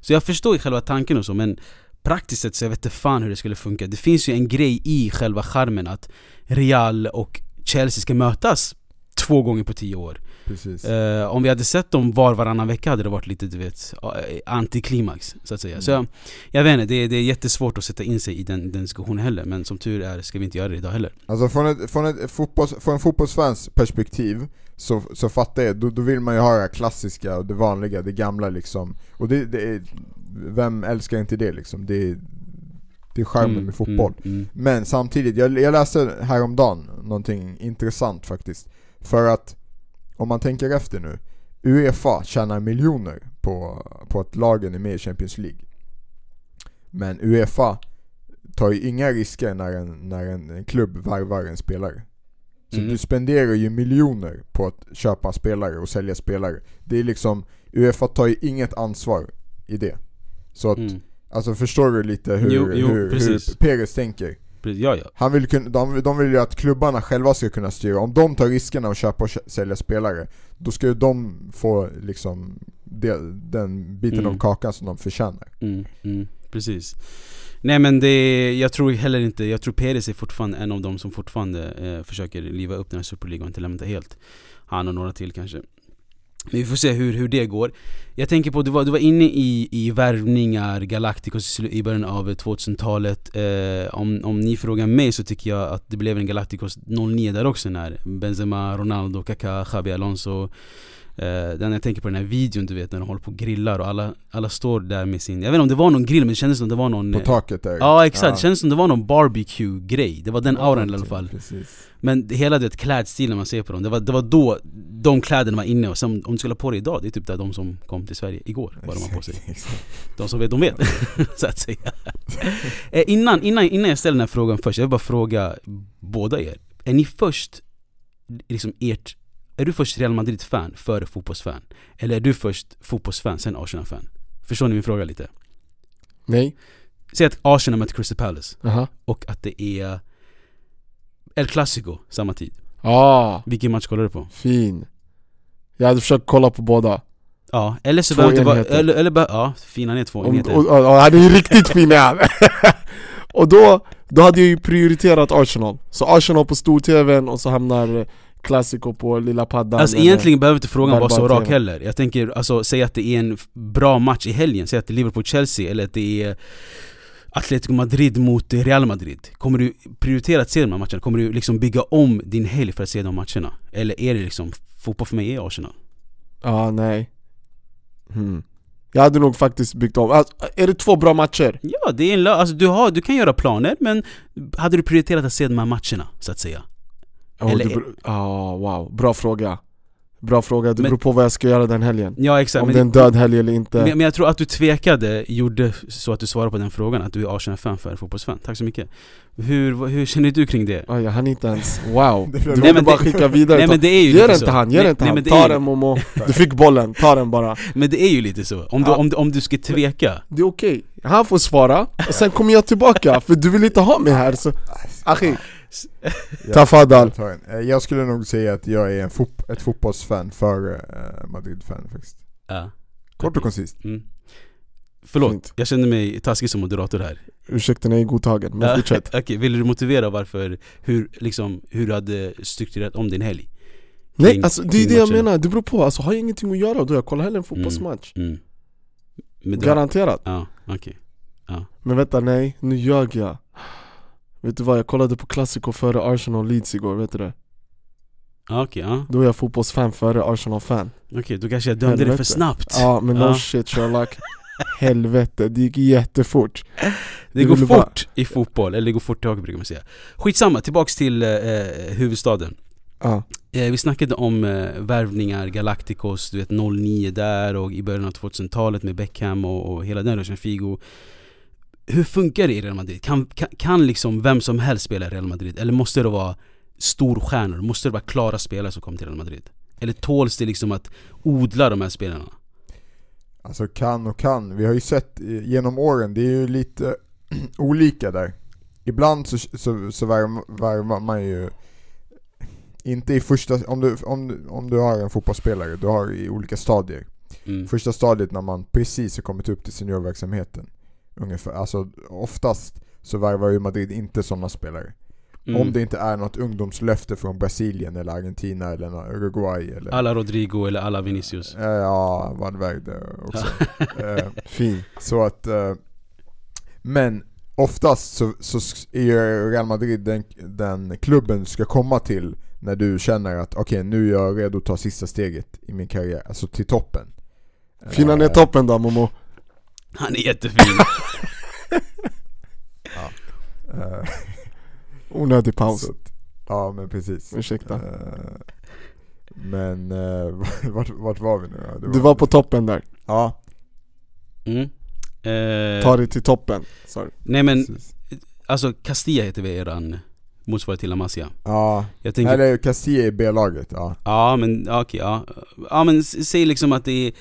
Så jag förstår ju själva tanken och så men Praktiskt sett så jag vet inte fan hur det skulle funka. Det finns ju en grej i själva charmen att Real och Chelsea ska mötas två gånger på tio år. Eh, om vi hade sett dem var varannan vecka hade det varit lite du vet eh, antiklimax så att säga. Så jag, jag vet inte, det är, det är jättesvårt att sätta in sig i den, den diskussionen heller men som tur är ska vi inte göra det idag heller. Alltså från, ett, från, ett fotbolls, från en fotbollsfans perspektiv så, så fattar jag, då, då vill man ju ha det klassiska och det vanliga, det gamla liksom Och det, det är, vem älskar inte det liksom? Det är, det är charmen med fotboll Mm, mm, Men samtidigt, jag, jag läste häromdagen någonting intressant faktiskt För att, om man tänker efter nu Uefa tjänar miljoner på, på att lagen är med i Champions League Men Uefa tar ju inga risker när en, när en, klubb värvar en spelare Så Mm. du spenderar ju miljoner på att köpa spelare och sälja spelare Det är liksom, Uefa tar ju inget ansvar i det Så att, mm. alltså förstår du lite hur, Jo, jo, hur, hur. Perez tänker? Ja, ja. Han vill kunna, de, de vill ju att klubbarna själva ska kunna styra, om de tar riskerna att köpa och sälja spelare Då ska ju de få liksom det, den biten Mm. av kakan som de förtjänar Mm, mm, precis. Nej men det, jag tror heller inte, jag tror Perez är fortfarande en av de som fortfarande eh, försöker liva upp den här Superligan inte lämna helt. Han och några till kanske. Men vi får se hur, hur det går. Jag tänker på, du var, du var inne i, i värvningar, Galacticos i början av 2000-talet. Eh, om, om ni frågar mig så tycker jag att det blev en Galacticos 09 där också när Benzema, Ronaldo, Kaká, Xabi Alonso Eh, den jag tänker på den här videon du vet när de håller på och grillar och alla, alla står där med sin, jag vet inte om det var någon grill men det kändes som det var någon På eh, taket där Ja exakt, det kändes som det var någon barbecue-grej, det var den Ja, auran i alla fall Precis. Men hela det klädstilen man ser på dem, det var, det var då de kläderna var inne och sen om du skulle ha på det idag, det är typ där de som kom till Sverige igår, vad de har på sig. De som vet, de vet, [LAUGHS] så att säga [LAUGHS] eh, innan, innan, innan jag ställer den här frågan först, jag vill bara fråga båda er Är ni först, liksom ert, är du först Real Madrid-fan före fotbollsfan? Eller är du först fotbollsfan, sen Arsenal-fan? Förstår ni min fråga lite? Nej? Säg att Arsenal möter Crystal Palace Aha. och att det är El Clasico samma tid Ah, Vilken match kollar du på? fin. Jag hade försökt kolla på båda. Ja, eller så Två behöver det vara, enheter. eller, eller bara, ja, fina ner två Om, enheter och, och, och, han är ju riktigt fin är han. [LAUGHS] Och då, då hade jag ju prioriterat Arsenal. Så Arsenal på stor-tvn och så hamnar Clasico på lilla paddan. Alltså eller- egentligen behöver inte frågan vara så rak TV. heller Jag tänker, alltså säg att det är en f- bra match i helgen Säg att det är Liverpool-Chelsea eller att det är Atletico Madrid mot Real Madrid Kommer du prioritera att se de här matcherna? Kommer du liksom bygga om din helg för att se de matcherna? Eller är det liksom, fotboll för mig är Arsenal? Ja, nej. Hmm. Jag hade nog faktiskt byggt om. Alltså, är det två bra matcher? Ja, det är en alltså, du, har, du kan göra planer men hade du prioriterat att se de här matcherna, så att säga? Oh, Eller- beror- Ja, wow. Bra fråga. Bra fråga. Det Men- beror på vad jag ska göra den helgen. Ja exakt Om men, det är en död helg eller inte. men, men jag tror att du tvekade gjorde så att du svarade på den frågan, att du är Arsenal-fan för fotbollsfan. Tack så mycket. Hur, hur känner du kring det? Oj, jag hann inte ens, wow. [LAUGHS] Du borde Nej, men bara det- skicka vidare. Nej Ta- men det är ju Ge lite den så. till han, ge Nej, den till nej, han. Ta den Momo. [LAUGHS] Du fick bollen, ta den bara. Men det är ju lite så, om du, Ja. om, du- om du ska tveka Det är okej. Han får svara, och sen kommer jag tillbaka för du vill inte ha mig här så... Achi, Jag en. Eh, Jag skulle nog säga att jag är en fot- ett fotbollsfan före eh, Madrid-fan faktiskt. Ja. Kort och koncist. Mm. Förlåt, Fint. jag känner mig taskig som moderator här. Ursäkten är godtagen, men fortsätt. [LAUGHS] Okej, vill du motivera varför, hur, liksom, hur du hade strukturerat om din helg? Nej Kring- alltså det är det jag menar, det beror på, alltså har jag ingenting att göra då jag kollar hellre en fotbollsmatch Mm. Du- Garanterat Ja, okej. Men vänta nej, nu ljög jag Vet du vad, jag kollade på Clasico före Arsenal Leeds igår, vet du det? Ja, Okej, ja. Då är jag fotbollsfan före Arsenal-fan Okej, då kanske jag dömde dig för Helvete. snabbt. Ja men no Ja. shit Sherlock Helvete, det gick jättefort Det går fort bara- i fotboll, eller det går fort i hockey brukar man säga. Skitsamma, tillbaks till eh, huvudstaden. Ja, Eh, vi snackade om eh, värvningar, Galacticos, du vet 09 där och i början av 2000-talet med Beckham och, och hela den ruschen, Figo. Hur funkar det i Real Madrid? Kan, kan, kan liksom vem som helst spela i Real Madrid? Eller måste det vara storstjärnor? Måste det vara klara spelare som kommer till Real Madrid? Eller tåls det liksom att odla de här spelarna? Alltså kan och kan. Vi har ju sett eh, genom åren, det är ju lite [CLEARS THROAT] olika där. Ibland så, så, så värvar värvar man ju inte i första, om du, om, du- om du har en fotbollsspelare, du har i olika stadier. Mm. Första stadiet när man precis har kommit upp till seniorverksamheten. Ungefär, alltså oftast så värvar ju Madrid inte sådana spelare. Mm. Om det inte är något ungdomslöfte från Brasilien eller Argentina eller Uruguay eller Alla Rodrigo eller alla Vinicius. Ja, Valverde också. [LAUGHS] Eh, fin så att, eh, men oftast så, så är ju Real Madrid den, den klubben du ska komma till när du känner att okej nu är jag redo att ta sista steget i min karriär, alltså till toppen. Fina ner Eh, toppen då Momo Han är jättefin. [LAUGHS] eh, Onödig paus, ja men precis. ursäkta Eh, men eh, [LAUGHS] vart, vart var vi nu då? Det Du var på toppen där, Ja, Mm. Eh, ta dig till toppen Sorry. nej men, precis. alltså Castilla heter väl eran motsvarighet till La Masia? Ja, Jag tänker eller Castilla i B-laget, ja. Ja men ja, okej, ja. Ja men säg liksom att det är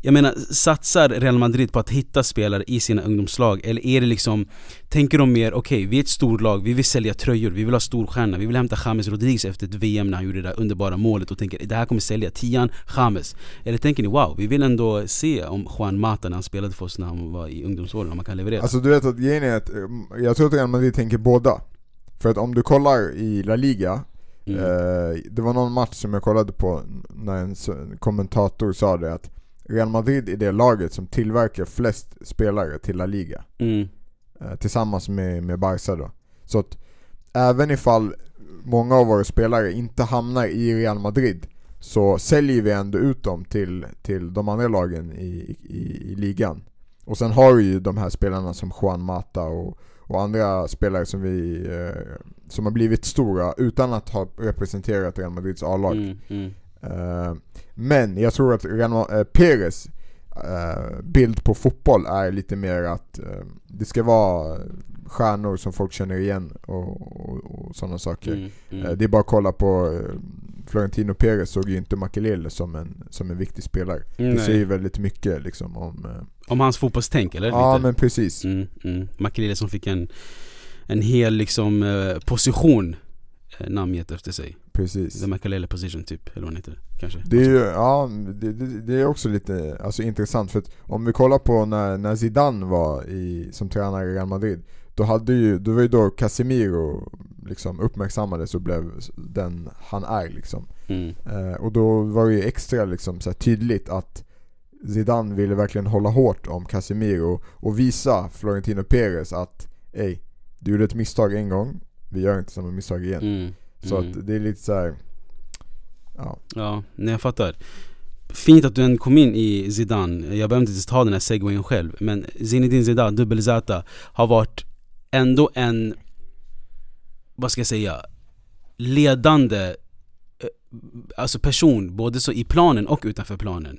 Jag menar, satsar Real Madrid på att hitta spelare i sina ungdomslag? Eller är det liksom Tänker de mer, okej vi är ett storlag, vi vill sälja tröjor, vi vill ha storstjärna Vi vill hämta James Rodriguez efter ett VM när han gjorde det där underbara målet och tänker det här kommer sälja, tian, James Eller tänker ni wow, vi vill ändå se om Juan Mata när han spelade för oss när han var i ungdomsåren, om han kan leverera Alltså du vet att grejen är att, eh, jag tror att Real Madrid tänker båda. För att om du kollar i La Liga, mm. eh, det var någon match som jag kollade på när en kommentator sa det att Real Madrid är det laget som tillverkar flest spelare till La Liga. Mm. Eh, tillsammans med, med Barca då. Så att även ifall många av våra spelare inte hamnar i Real Madrid så säljer vi ändå ut dem till, till de andra lagen i, i, i ligan. Och sen har vi ju de här spelarna som Juan Mata och, och andra spelare som vi eh, som har blivit stora utan att ha representerat Real Madrids A-lag. Mm. Mm. Eh, men jag tror att Real eh, Perez eh, bild på fotboll är lite mer att det ska vara stjärnor som folk känner igen och, och, och sådana saker. Mm. Mm. Det är bara att kolla på Florentino Perez såg ju inte Makelele som en, som en viktig spelare. Det Nej. säger ju väldigt mycket liksom om... Om hans fotbollstänk eller? ja Lite? men precis. Mm, mm. Makrille som fick en, en hel liksom position namngett efter sig. Precis. The Makalele position typ, eller vad den heter kanske. Det är ju, ja, det, det, det är också lite alltså, intressant för att om vi kollar på när, när Zidane var i, som tränare i Real Madrid Då hade ju, då var ju då Casemiro liksom uppmärksammades och blev den han är liksom Mm. eh, Och då var det ju extra liksom så tydligt att Zidane ville verkligen hålla hårt om Casemiro och visa Florentino Perez att Ey, du gjorde ett misstag en gång, vi gör inte samma misstag igen Mm. Så Mm. att det är lite så här. Ja, Ja, nej jag fattar. Fint att du än kom in i Zidane, jag behöver inte ta den här segwayen själv Men Zinedine Zidane, dubbel Z, har varit ändå en, vad ska jag säga, ledande eh, Alltså person, både så i planen och utanför planen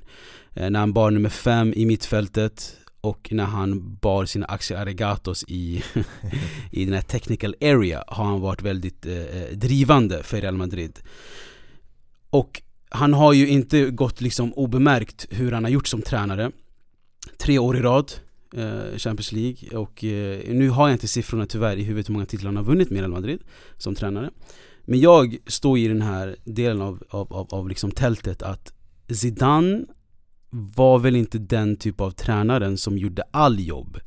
eh, När han bar nummer fem i mittfältet och när han bar sina aktier i, [LAUGHS] i den här technical area har han varit väldigt eh, eh, drivande för Real Madrid. Och han har ju inte gått liksom obemärkt hur han har gjort som tränare. Tre år i rad eh, Champions League. Och eh, nu har jag inte siffrorna tyvärr i huvudet hur många titlar han har vunnit med Real Madrid som tränare. Men jag står i den här delen av, av, av, av liksom tältet att Zidane var väl inte den typ av tränaren som gjorde all jobb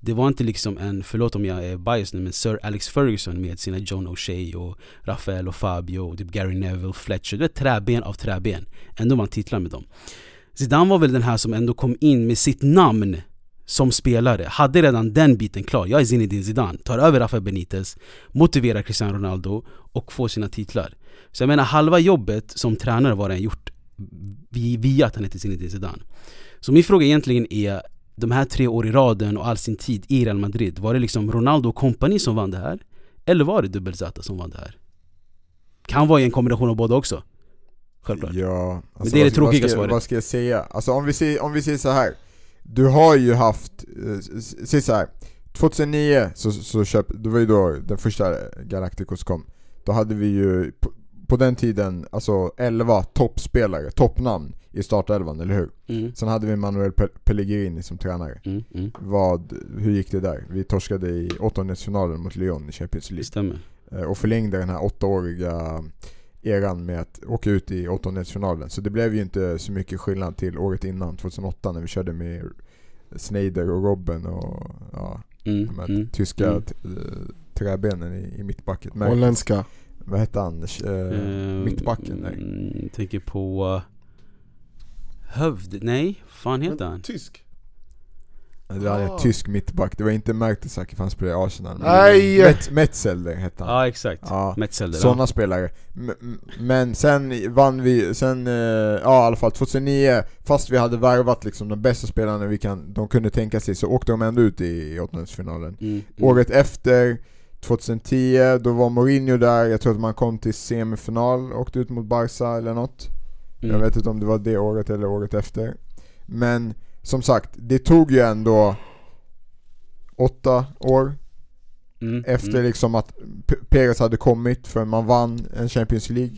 Det var inte liksom en, förlåt om jag är biased nu men Sir Alex Ferguson med sina John O'Shea och Rafael och Fabio och typ Gary Neville, Fletcher Det är träben av träben Ändå man titlar med dem Zidane var väl den här som ändå kom in med sitt namn som spelare, hade redan den biten klar. Jag är Zinedine Zidane, tar över Rafael Benitez, motiverar Cristiano Ronaldo och får sina titlar. Så jag menar halva jobbet som tränare var redan gjort via att han heter Zinedine Zidane. Så min fråga egentligen är, de här tre år i raden och all sin tid i Real Madrid, var det liksom Ronaldo och kompani som vann det här? Eller var det Dubbelzata som vann det här? Kan vara i en kombination av båda också. Självklart. Ja, alltså Men det är det tråkiga vad ska, svaret. Vad ska jag säga? Alltså om vi säger, om vi säger så här. Du har ju haft, eh, säg så här. 2009 så, så köp, det var ju då den första Galacticos kom. Då hade vi ju på, den tiden alltså 11 toppspelare, toppnamn i startelvan, eller hur? Mm, Sen hade vi Manuel Pe- Pellegrini som tränare. mm, mm. Vad, hur gick det där? Vi torskade i åttondelsfinalen mot Lyon i Champions Det League. stämmer. Eh, och förlängde den här åttaåriga eran med att åka ut i åttondelsfinalen. Så det blev ju inte så mycket skillnad till året innan, 2008, när vi körde med Sneijder och Robben och ja, Mm, de här mm, tyska mm. eh, träbenen i, i mittbacket. Holländska. Vad hette han? Eh, Eh, mittbacken? Nej. mm, Tänker på Hövd, nej, fan heter han? Tysk. Det var en Ah. tysk mittback, det var inte Mertesacker för han spelade i Arsenal. men Nej! Met- Metzelder hette han. Ja exakt, Ja. Metzelder Sådana spelare. M- m- Men sen vann vi, sen, eh, ja i alla fall 2009, fast vi hade värvat liksom de bästa spelarna vi kan, de kunde tänka sig, så åkte de ändå ut i, i åttondelsfinalen. mm, mm. Året efter, 2010, då var Mourinho där, jag tror att man kom till semifinal, åkte ut mot Barca eller något. mm. Jag vet inte om det var det året eller året efter. Men som sagt, det tog ju ändå åtta år Mm, efter mm. liksom att P- Perez hade kommit för man vann en Champions League.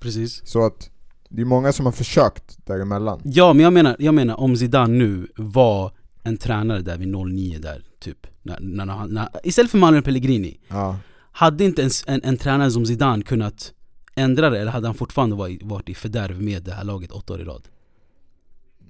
Precis Så att det är många som har försökt däremellan. Ja men jag menar, jag menar om Zidane nu var en tränare där vid 09 där, typ när, när, när, Istället för Manuel Pellegrini Ja. Hade inte en, en, en tränare som Zidane kunnat ändra det eller hade han fortfarande varit, varit i fördärv med det här laget åtta år i rad?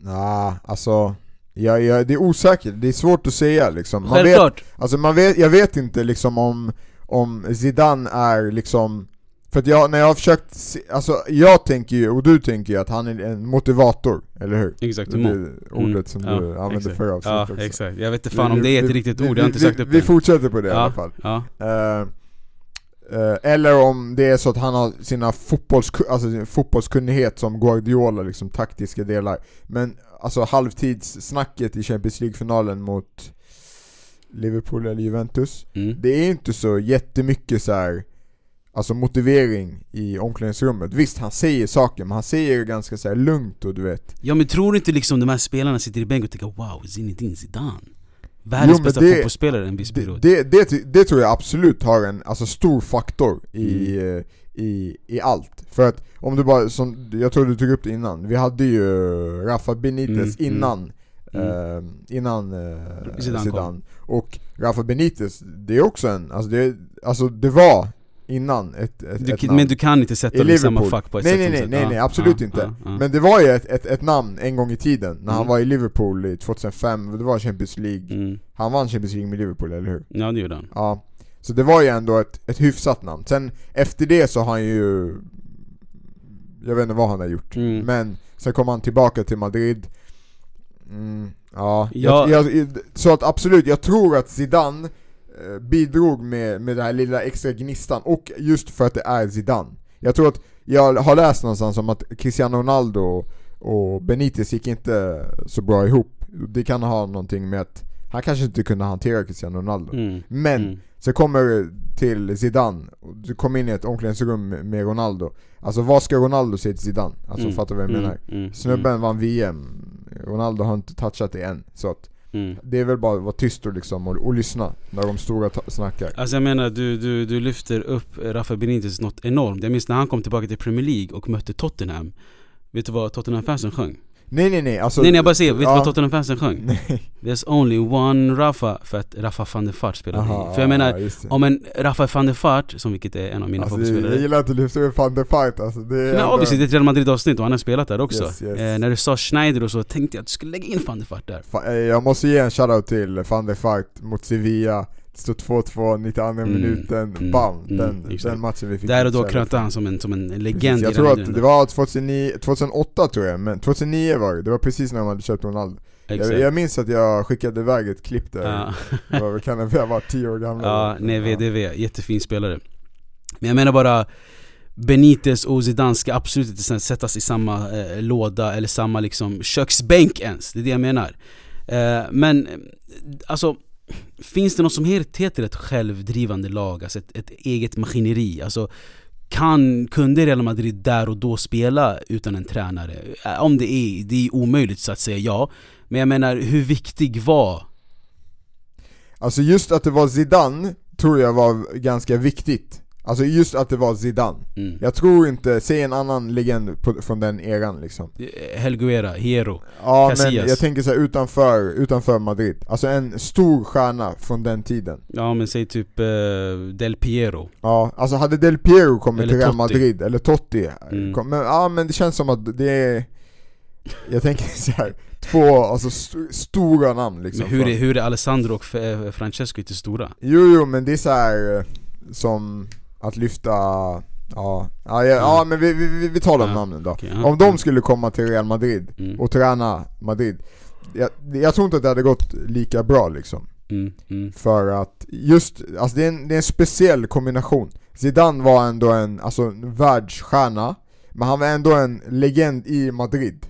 Nah, alltså ja, ja, det är osäkert, det är svårt att säga liksom. Man vet, Självklart! alltså man vet, jag vet inte liksom om, om Zidane är liksom för att jag, när jag har försökt, se, alltså jag tänker ju, och du tänker ju att han är en motivator, eller hur? Exakt, Det är ordet som Mm, du ja, använde exakt. förra avsnittet Ja också. exakt, jag vet inte fan om det är ett vi- riktigt vi- ord, jag har inte vi, sagt upp Vi det fortsätter på det i ja, alla fall. Ja, eh, eller om det är så att han har sina fotbolls, alltså sin fotbollskunnighet som Guardiola, liksom taktiska delar. Men alltså halvtidssnacket i Champions League-finalen mot Liverpool eller Juventus. mm. Det är inte så jättemycket så här, alltså motivering i omklädningsrummet. Visst, han säger saker, men han säger det ganska så här lugnt och du vet. ja men tror du inte liksom de här spelarna sitter i bänken och tänker 'Wow, Zinedine Zidane' Världens men bästa det- fotbollsspelare en viss Det, period det, det, det tror jag absolut har en alltså, stor faktor i, Mm. eh, i, i allt. För att om du bara, som, jag tror du tog upp det innan, vi hade ju Rafa Benitez Mm, innan Mm. eh, innan eh, Zidane Zidane. Och Rafa Benitez, det är också en, alltså det, alltså det var innan ett, ett, du, ett namn. Men du kan inte sätta dem i samma fack på ett Nej, sätt nej, nej, sätt- nej, nej, absolut ja, inte. ja, ja. Men det var ju ett, ett, ett namn en gång i tiden, när han Mm. var i Liverpool i 2005, det var Champions League Mm. Han vann Champions League med Liverpool, eller hur? Ja det gjorde han Ja, så det var ju ändå ett, ett hyfsat namn. Sen efter det så har han ju... Jag vet inte vad han har gjort. Mm. Men sen kom han tillbaka till Madrid. Mm, ja, Ja. Jag, jag, så att absolut, jag tror att Zidane bidrog med, med den här lilla extra gnistan. Och just för att det är Zidane. Jag tror att, jag har läst någonstans om att Cristiano Ronaldo och Benitez gick inte så bra ihop. Det kan ha någonting med att han kanske inte kunde hantera Cristiano Ronaldo. mm. Men mm. så kommer du till Zidane, du kommer in i ett omklädningsrum med- Ronaldo Alltså vad ska Ronaldo säga till Zidane? Alltså Mm, fattar du vad jag mm, menar? mm, Snubben vann VM, Ronaldo har inte touchat det än Så att mm. det är väl bara att vara tyst och, liksom, och, och lyssna när de stora snackar Alltså jag menar, du, du, du lyfter upp Rafa Benitez något enormt Jag minns när han kom tillbaka till Premier League och mötte Tottenham Vet du vad Tottenham-fansen sjöng? Nej nej nej, alltså Nej nej jag bara säger, vet du ja. vad Tottenham-fansen sjöng? [LAUGHS] Nej. There's only one Rafa, för att Rafa van der Fart spelade Aha, i. För jag menar, om en Rafa van der Fart, som vilket är en av mina Alltså, jag favoritspelare gillar att du lyfter upp van der Fight alltså, det är Nej ändå- obviously, det är ett Real Madrid-avsnitt och han har spelat där också. Yes, yes. Eh, när du sa Schneider och så tänkte jag att du skulle lägga in van der Fart där. Eh, Jag måste ge en shoutout till van der Fight mot Sevilla står 2-2, 92 Mm, minuten, mm, bam! mm, den, den matchen vi fick Där och då krönte han som en, som en legend Jag tror att det var 2009, 2008 tror jag, men 2009 var det, det var precis när de hade köpt Ronaldo. Jag, jag minns att jag skickade iväg ett klipp där, Ja. kan det vara, jag var 10 år gammal. Ja, nej VDV, jättefin spelare. Men jag menar bara Benitez och Zidane ska absolut inte sättas i samma eh, låda eller samma liksom köksbänk ens, det är det jag menar. Eh, men alltså, finns det något som heter ett självdrivande lag, alltså ett, ett eget maskineri? Alltså, kan, kunde Real Madrid där och då spela utan en tränare? Äh, om det är, det är omöjligt så att säga ja. Men jag menar, hur viktig var Alltså just att det var Zidane tror jag var ganska viktigt Alltså just att det var Zidane mm. Jag tror inte, säg en annan legend på, från den eran liksom Helguera, Hero? Ja Casillas. men jag tänker så här, utanför, utanför Madrid Alltså en stor stjärna från den tiden Ja men säg typ eh, Del Piero Ja, alltså hade Del Piero kommit Eller till Real. Madrid, eller Totti Mm. kom, men, Ja men det känns som att det är Jag tänker så här, två alltså st- stora namn liksom Men hur är, hur är Alessandro och eh, Francesco inte stora? Jo jo men det är så här eh, som att lyfta Ja, ja, ja, ja men vi, vi, vi tar de Ja, namnen då. Ja. Om de skulle komma till Real Madrid Mm, och träna Madrid jag, jag tror inte att det hade gått lika bra liksom. Mm, mm. För att just, alltså det är en, det är en speciell kombination. Zidane var ändå en, alltså en världsstjärna Men han var ändå en legend i Madrid.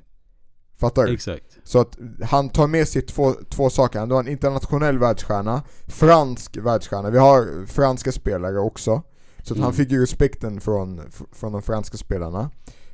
Fattar du? Exakt. Så att han tar med sig två, två saker, han var en internationell världsstjärna Fransk världsstjärna, vi har franska spelare också Så Mm. han fick ju respekten från, från de franska spelarna.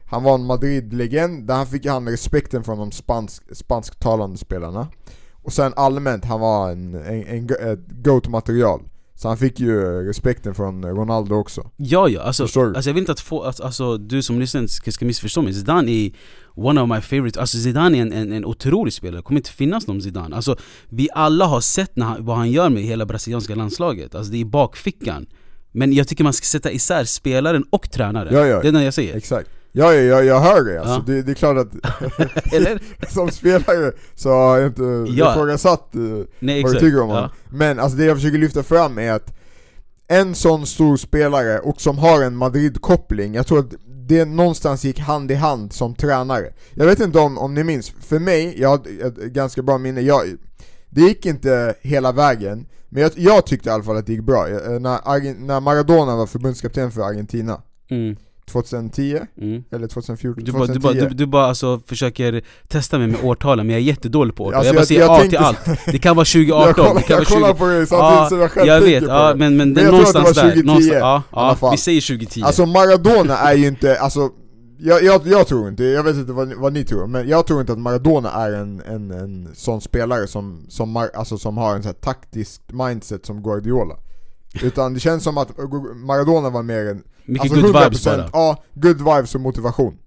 Han var en Madrid-legend, där han fick han respekten från de spansk, spansktalande spelarna. Och sen allmänt, han var en, en, en, ett GOAT-material. Så han fick ju respekten från Ronaldo också. Ja ja, alltså, alltså jag vill inte att få, alltså, alltså du som lyssnar ska, ska missförstå mig. Zidane är one of my favorites, alltså Zidane är en, en, en otrolig spelare, det kommer inte finnas någon Zidane. Alltså vi alla har sett när han, vad han gör med hela brasilianska landslaget, alltså det är i bakfickan Men jag tycker man ska sätta isär spelaren och tränaren, Ja, ja. det är det jag säger Exakt Ja, ja, jag, jag hör det alltså, Ja. det, det är klart att [LAUGHS] Eller? [LAUGHS] som spelare så har jag inte Ja. ifrågasatt eh, Nej vad du tycker om honom. ja. Men alltså det jag försöker lyfta fram är att en sån stor spelare och som har en Madrid-koppling, jag tror att det någonstans gick hand i hand som tränare. Jag vet inte om, om ni minns, för mig, jag har ett ganska bra minne, jag, det gick inte hela vägen, men jag, jag tyckte i alla fall att det gick bra. Jag, när, när Maradona var förbundskapten för Argentina, Mm, 2010 mm. eller 2014, Du bara, 2010 du, bara, du, du bara alltså försöker testa mig med årtalen, men jag är jättedålig på årtal. Alltså, Jag bara jag- säger jag ja tänkte till allt, det kan vara jag 2018, kollar, det kan jag vara kollar 20... på det samtidigt Ja, som jag själv jag vet, på ja, men, men, Men det jag är någonstans där, 2010 någonstans, ja, ja, vi säger 2010 Alltså Maradona är ju inte, alltså jag, jag, jag tror inte, jag vet inte vad, ni- vad ni tror, men jag tror inte att Maradona är en, en, en sån spelare som, som, Mar- alltså, som har en sån här taktiskt mindset som Guardiola. Utan det känns som att Maradona var mer en Mycket alltså good vibes 100% bara Ja, good vibes och motivation.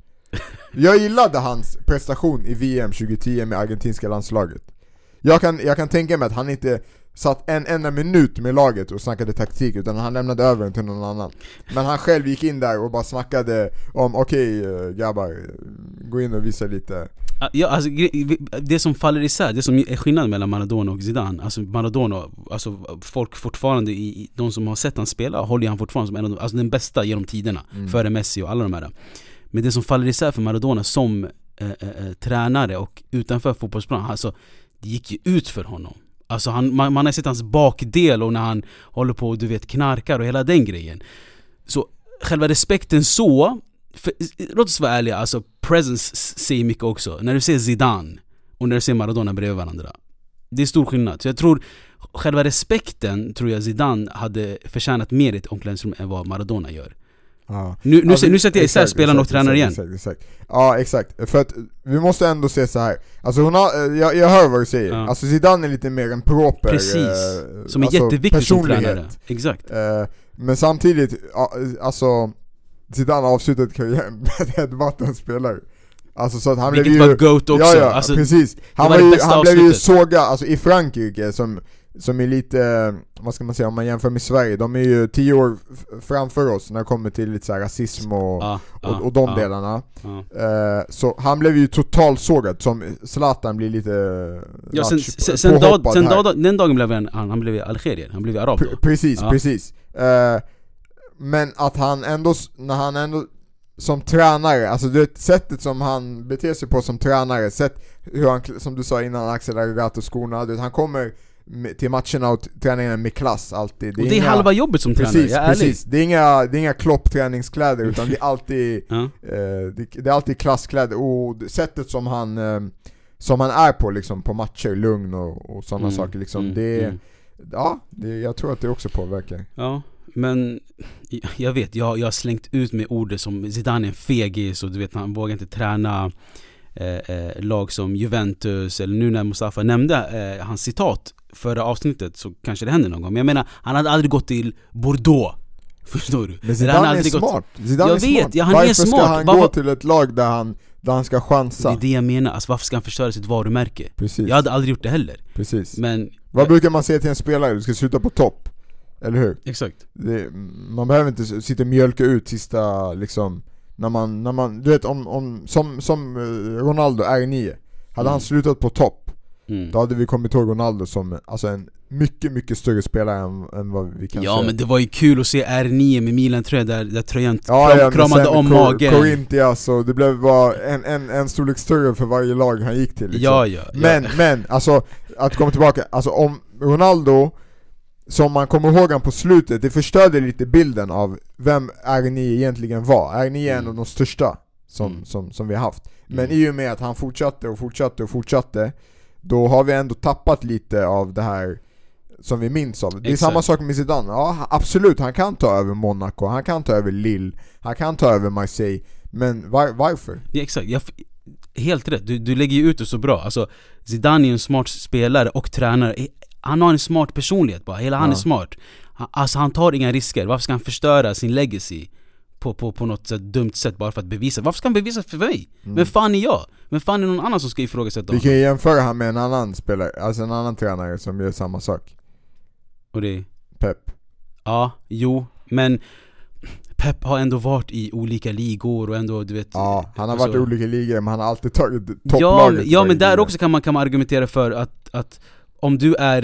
Jag gillade hans prestation i VM 2010 med argentinska landslaget. Jag kan, jag kan tänka mig att han inte satt en enda minut med laget och snackade taktik utan han lämnade över den till någon annan. Men han själv gick in där och bara snackade om okej eh, grabbar, gå in och visa lite. Ja, alltså, det som faller isär, det som är skillnaden mellan Maradona och Zidane Alltså Maradona, alltså folk fortfarande, i, de som har sett han spela håller han fortfarande som en av de, alltså den bästa genom tiderna Mm. Före Messi och alla de här. Men det som faller isär för Maradona som eh, eh, eh, tränare och utanför fotbollsplan, alltså det gick ju ut för honom Alltså han, man, man har sett hans bakdel och när han håller på och du vet knarkar och hela den grejen. Så själva respekten så, för, låt oss vara ärliga, alltså presence säger mycket också. När du ser Zidane och när du ser Maradona bredvid varandra. Det är stor skillnad, så jag tror Själva respekten tror jag Zidane hade förtjänat mer i ett omklädningsrum än vad Maradona gör ja. Nu, nu, Alltså, nu sätter jag isär spelaren och tränaren igen exakt, exakt. Ja exakt, för att vi måste ändå se så här. Alltså hon har, eh, jag, jag hör vad du säger, Ja. alltså Zidane är lite mer en proper Precis, eh, Som är alltså, jätteviktig som tränare, exakt Eh, Men samtidigt, alltså Zidane har avslutat karriären [LAUGHS] med att headbutta en spelare Alltså så att han Vilket blev ju... var GOAT också. Ja, ja, alltså, precis. Han, var var ju, han blev ju sågad, alltså i Frankrike som, som är lite, vad ska man säga om man jämför med Sverige, de är ju tio år framför oss när det kommer till lite så här rasism och, ja, ja, och, och de ja, delarna. Ja. Eh, så han blev ju totalsågad, som Zlatan blir lite Ja, sen, ratch- sen, sen, dag, sen dag, den dagen blev han, han, blev algerier, han blev arab då. Precis, precis. Eh, men att han ändå, när han ändå som tränare, alltså det sättet som han beter sig på som tränare, sätt hur han, som du sa innan Axel Aggregato skorna, du vet, han kommer till matcherna och träningarna med klass alltid. Och det är halva jobbet som tränare, Precis, jag är ärlig. precis. Det är inga, det är inga klopp träningskläder utan det är alltid [LAUGHS] Ja. Eh, det, det är alltid klasskläder och det- sättet som han eh, Som han är på liksom på matcher, lugn och, och sådana Mm, saker liksom mm, det, mm. Ja, det, jag tror att det också påverkar Ja, men jag vet, jag, jag har slängt ut med ordet som Zidane är en fegis och du vet han vågar inte träna eh, eh, lag som Juventus eller nu när Mustafa nämnde eh, hans citat förra avsnittet så kanske det händer någon gång. Men jag menar, han hade aldrig gått till Bordeaux. [LAUGHS] Förstår du? Men han Zidane hade är aldrig gått- smart, Zidane Jag är vet, smart. ja, han är Varför smart. ska han Varför- gå till ett lag där han, där han ska Det chansa? är det jag menar, alltså varför ska han förstöra sitt varumärke? Precis, Jag hade aldrig gjort det heller. precis Men, Vad brukar man säga till en spelare? Du ska sluta på topp Eller hur? exakt. Det, man behöver inte sitta och mjölka ut sista liksom När man, när man, du vet om, om som, som eh, Ronaldo, R9 Hade Mm. han slutat på topp Mm. Då hade vi kommit ihåg Ronaldo som alltså en mycket, mycket större spelare än, än vad vi kan Ja men det var ju kul att se R9 med Milan-tröja där, där tröjan ja, kram, ja, men kramade om Cor- magen. Corinthians och det blev bara en, en, en storlek större för varje lag han gick till liksom. Ja, ja, ja. Men, men, alltså att komma tillbaka, alltså om Ronaldo som man kommer ihåg han på slutet, det förstörde lite bilden av vem R9 egentligen var. R9 är en Mm. av de största som, Mm. som, som vi har haft. Men Mm. i och med att han fortsatte och fortsatte och fortsatte, då har vi ändå tappat lite av det här som vi minns av. Det är Exakt. samma sak med Zidane, ja absolut han kan ta över Monaco, han kan ta över Lille, han kan ta över Marseille, men var, varför? Ja, exakt, jag, helt rätt. Du, du lägger ju ut det så bra. Alltså, Zidane är en smart spelare och tränare. Han har en smart personlighet bara, hela han Ja. är smart. Han, alltså han tar inga risker, varför ska han förstöra sin legacy? På, på, på något sätt, dumt sätt bara för att bevisa, varför ska han bevisa för mig? Mm. Men fan är jag? Men fan är någon annan som ska ifrågasätta Vi honom? kan ju jämföra han med en annan spelare, alltså en annan tränare som gör samma sak. Och det, Pep. ja, jo, men Pep har ändå varit i olika ligor och ändå du vet Ja, han har alltså- varit i olika ligor men han har alltid tagit Ja, topplaget ja varje men där också kan man, kan man argumentera för att, att om du är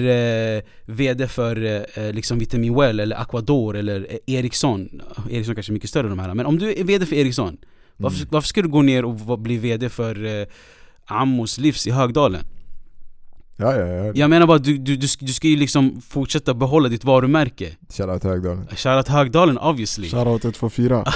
eh, VD för eh, liksom Vitamin Well eller Aquador eller eh, Ericsson Ericsson kanske är mycket större än de här men om du är VD för Ericsson varför, Mm. varför ska du gå ner och bli VD för eh, Ammos Livs i Högdalen? Ja, ja, ja. Jag menar bara du, du, du, ska- du ska ju liksom fortsätta behålla ditt varumärke Shoutout Högdalen. Shoutout Högdalen obviously Shoutout 124 [LAUGHS]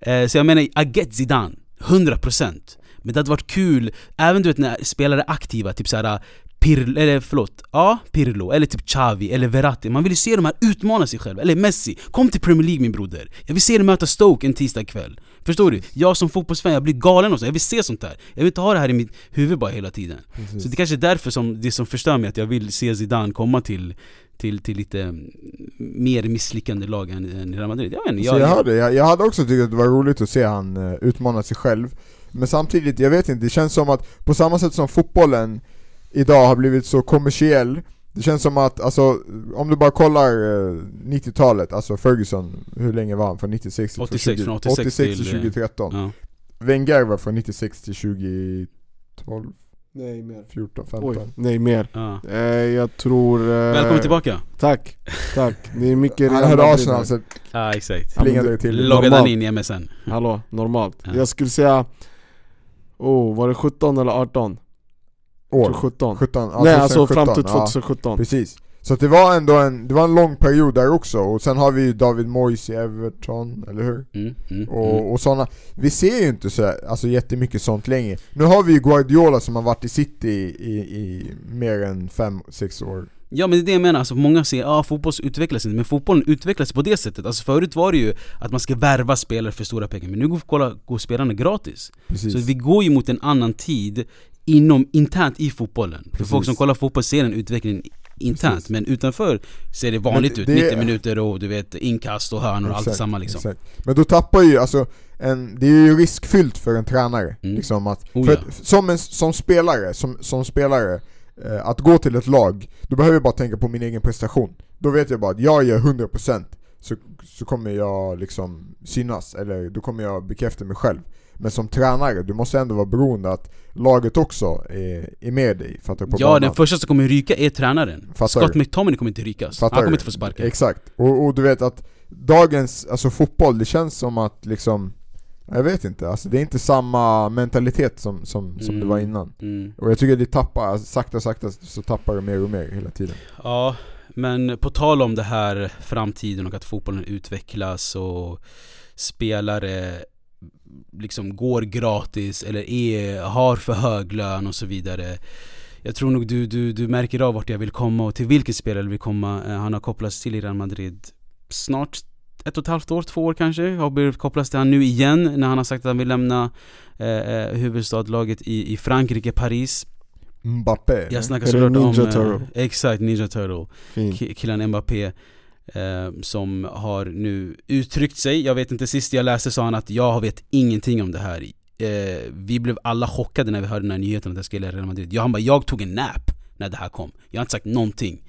Eh, Så jag menar, I get Zidane, 100% Men det hade varit kul, även du vet när spelare är aktiva, typ såhär Pirlo, eller förlåt, ja Pirlo, eller typ Xavi, eller Verratti Man vill ju se de här utmana sig själva, eller Messi Kom till Premier League min broder Jag vill se dig möta Stoke en tisdag kväll Förstår du? Jag som fotbollsfan, jag blir galen och så. jag vill se sånt här Jag vill inte ha det här i mitt huvud bara hela tiden Precis. Så det kanske är därför som det som förstör mig, att jag vill se Zidane komma till till, till lite mm, mer misslyckande lag än, än Real Madrid. Jag vet inte, Så jag hörde, jag, jag hade också tyckt att det var roligt att se han uh, utmana sig själv Men samtidigt, jag vet inte, det känns som att på samma sätt som fotbollen idag har blivit så kommersiell Det känns som att, alltså, om du bara kollar eh, 90-talet, alltså Ferguson, hur länge var han? Från 96 till 86, 20, från 86 86 till till, eh, 2013 Ja. Wenger var från 96 till 2012, Nej mer 14, 15 Oj, nej mer Ja. eh, Jag tror... Eh, Välkommen tillbaka! Tack, tack. Det är mycket [LAUGHS] Han hörde Arsenal här. så Ja exakt. Plingade till Loggade han in i MSN? Hallå, normalt. Ja. Jag skulle säga... Oh, var det 17 eller 18? År 17 17, ja, Nej alltså fram 2017, till ja. 2017 Precis. Så att det var ändå en, det var en lång period där också, och sen har vi ju David Moyes i Everton, eller hur? Mm, mm, mm. Och, och såna, vi ser ju inte så, alltså jättemycket sånt längre. Nu har vi ju Guardiola som har varit i City i, i, i mer än 5-6 år. Ja men det är det jag menar, alltså många säger att ah, fotboll utvecklas inte, men fotbollen utvecklas på det sättet. Alltså förut var det ju att man ska värva spelare för stora pengar, men nu går, kolla, går spelarna gratis. Precis. Så vi går ju mot en annan tid inom, internt i fotbollen. För Precis. folk som kollar fotboll ser en utveckling internt Precis. Men utanför ser det vanligt Men ut, det- 90 minuter och du vet inkast och hörnor och allt är Exakt, samma liksom exakt. Men då tappar ju, alltså, en, det är ju riskfyllt för en tränare. Mm. Liksom att, Oh, ja. att, som, en, som spelare, som, som spelare eh, att gå till ett lag, då behöver jag bara tänka på min egen prestation. Då vet jag bara att jag gör 100% så, så kommer jag liksom synas, eller då kommer jag bekräfta mig själv. Men som tränare, du måste ändå vara beroende att laget också är, är med dig, fattar du? På Ja banan. den första som kommer ryka är tränaren Fattar Scott? McTominay kommer inte rykas, Fattar han kommer du? inte få sparken Exakt, och, och du vet att dagens alltså fotboll, det känns som att liksom Jag vet inte, alltså det är inte samma mentalitet som, som, som det Mm. var innan mm. Och jag tycker det tappar, sakta sakta så tappar det mer och mer hela tiden Ja, men på tal om det här framtiden och att fotbollen utvecklas och spelare liksom går gratis eller är, har för hög lön och så vidare. Jag tror nog du, du, du märker av vart jag vill komma och till vilken spelare jag vill komma. Eh, Han har kopplats till Real Madrid snart ett och ett halvt år, två år kanske. Har blivit kopplats till han nu igen när han har sagt att han vill lämna eh, eh, huvudstadslaget i, i Frankrike, Paris. Mbappé. Jag snackar såklart om... Ninja eh, Turtle? Exakt, Ninja Turtle. Fin. Killen Mbappé Som har nu uttryckt sig, jag vet inte, sist jag läste sa han att jag vet ingenting om det här. Eh, Vi blev alla chockade när vi hörde den här nyheten att jag skulle Real Madrid. Ja, Han bara 'Jag tog en nap' när det här kom. Jag har inte sagt någonting.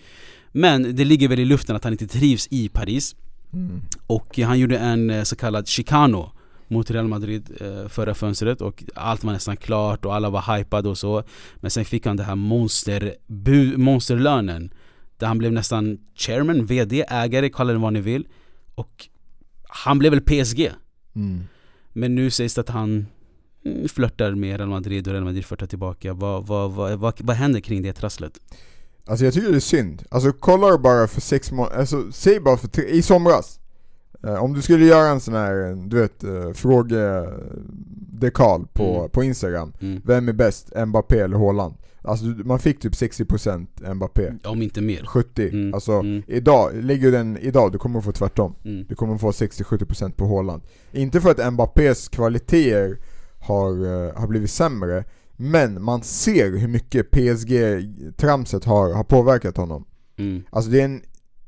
Men det ligger väl i luften att han inte trivs i Paris. Mm. och han gjorde en eh, så kallad chicano mot Real Madrid eh, förra fönstret. Och allt var nästan klart och alla var hypade och så. Men sen fick han det här monster, bu, monsterlönen Där han blev nästan chairman, VD, ägare, kalla det vad ni vill. Och han blev väl PSG Mm. Men nu sägs det att han mm, flörtar med Real Madrid och Real Madrid flörtar tillbaka. Vad, vad, vad, vad, vad händer kring det trasslet? Alltså jag tycker det är synd, alltså kolla bara för sex månader, alltså säg bara för tre, i somras Om du skulle göra en sån här, du vet, eh, frågedekal på, Mm. på instagram Mm. Vem är bäst, Mbappé eller Haaland? Alltså man fick typ 60% Mbappé, Om inte mer 70, Mm, alltså mm, idag, ligger den idag, du kommer få tvärtom mm. Du kommer få 60-70% på Haaland Inte för att Mbappés kvaliteter har, eh, har blivit sämre Men man ser hur mycket PSG-tramset har, har påverkat honom Mm. Alltså det är en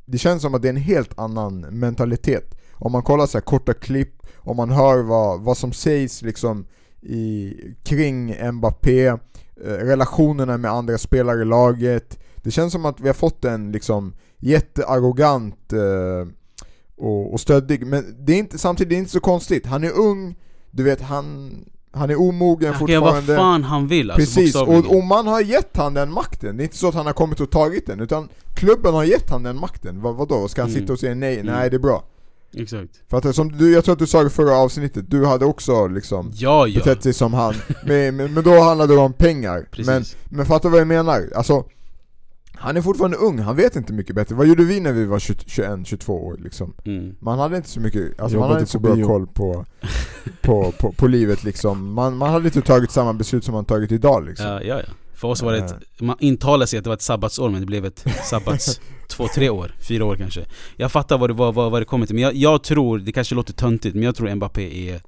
Det känns som att det är en helt annan mentalitet Om man kollar så här korta klipp, om man hör vad, vad som sägs liksom i, kring Mbappé eh, Relationerna med andra spelare i laget Det känns som att vi har fått en liksom jättearrogant eh, och, och stöddig Men det är inte, samtidigt det är inte så konstigt, han är ung Du vet han, han är omogen Han kan vad fortfarande fan han vill alltså, Precis, och, och man har gett han den makten. Det är inte så att han har kommit och tagit den, utan klubben har gett han den makten. Vad, vadå? Ska han Mm. sitta och säga nej? Mm. Nej, det är bra. Exakt För att som du, jag tror att du sa i förra avsnittet, du hade också liksom Ja ja, betett dig som han. Men, men, men då handlade det om pengar. precis Men, men fattar du vad jag menar? Alltså, han är fortfarande ung, han vet inte mycket bättre. Vad gjorde vi när vi var 21-22 år liksom? mm. Man hade inte så mycket, alltså man hade inte så bra bio. koll på, på, på, på livet liksom. Man, man hade inte tagit samma beslut som man tagit idag liksom. Ja, ja, ja. För oss var det ett, man intalade sig att det var ett sabbatsår men det blev ett [LAUGHS] sabbats två, tre år, fyra år kanske. Jag fattar vad det, vad, vad, vad det kommer till, men jag, jag tror, det kanske låter töntigt men jag tror Mbappé är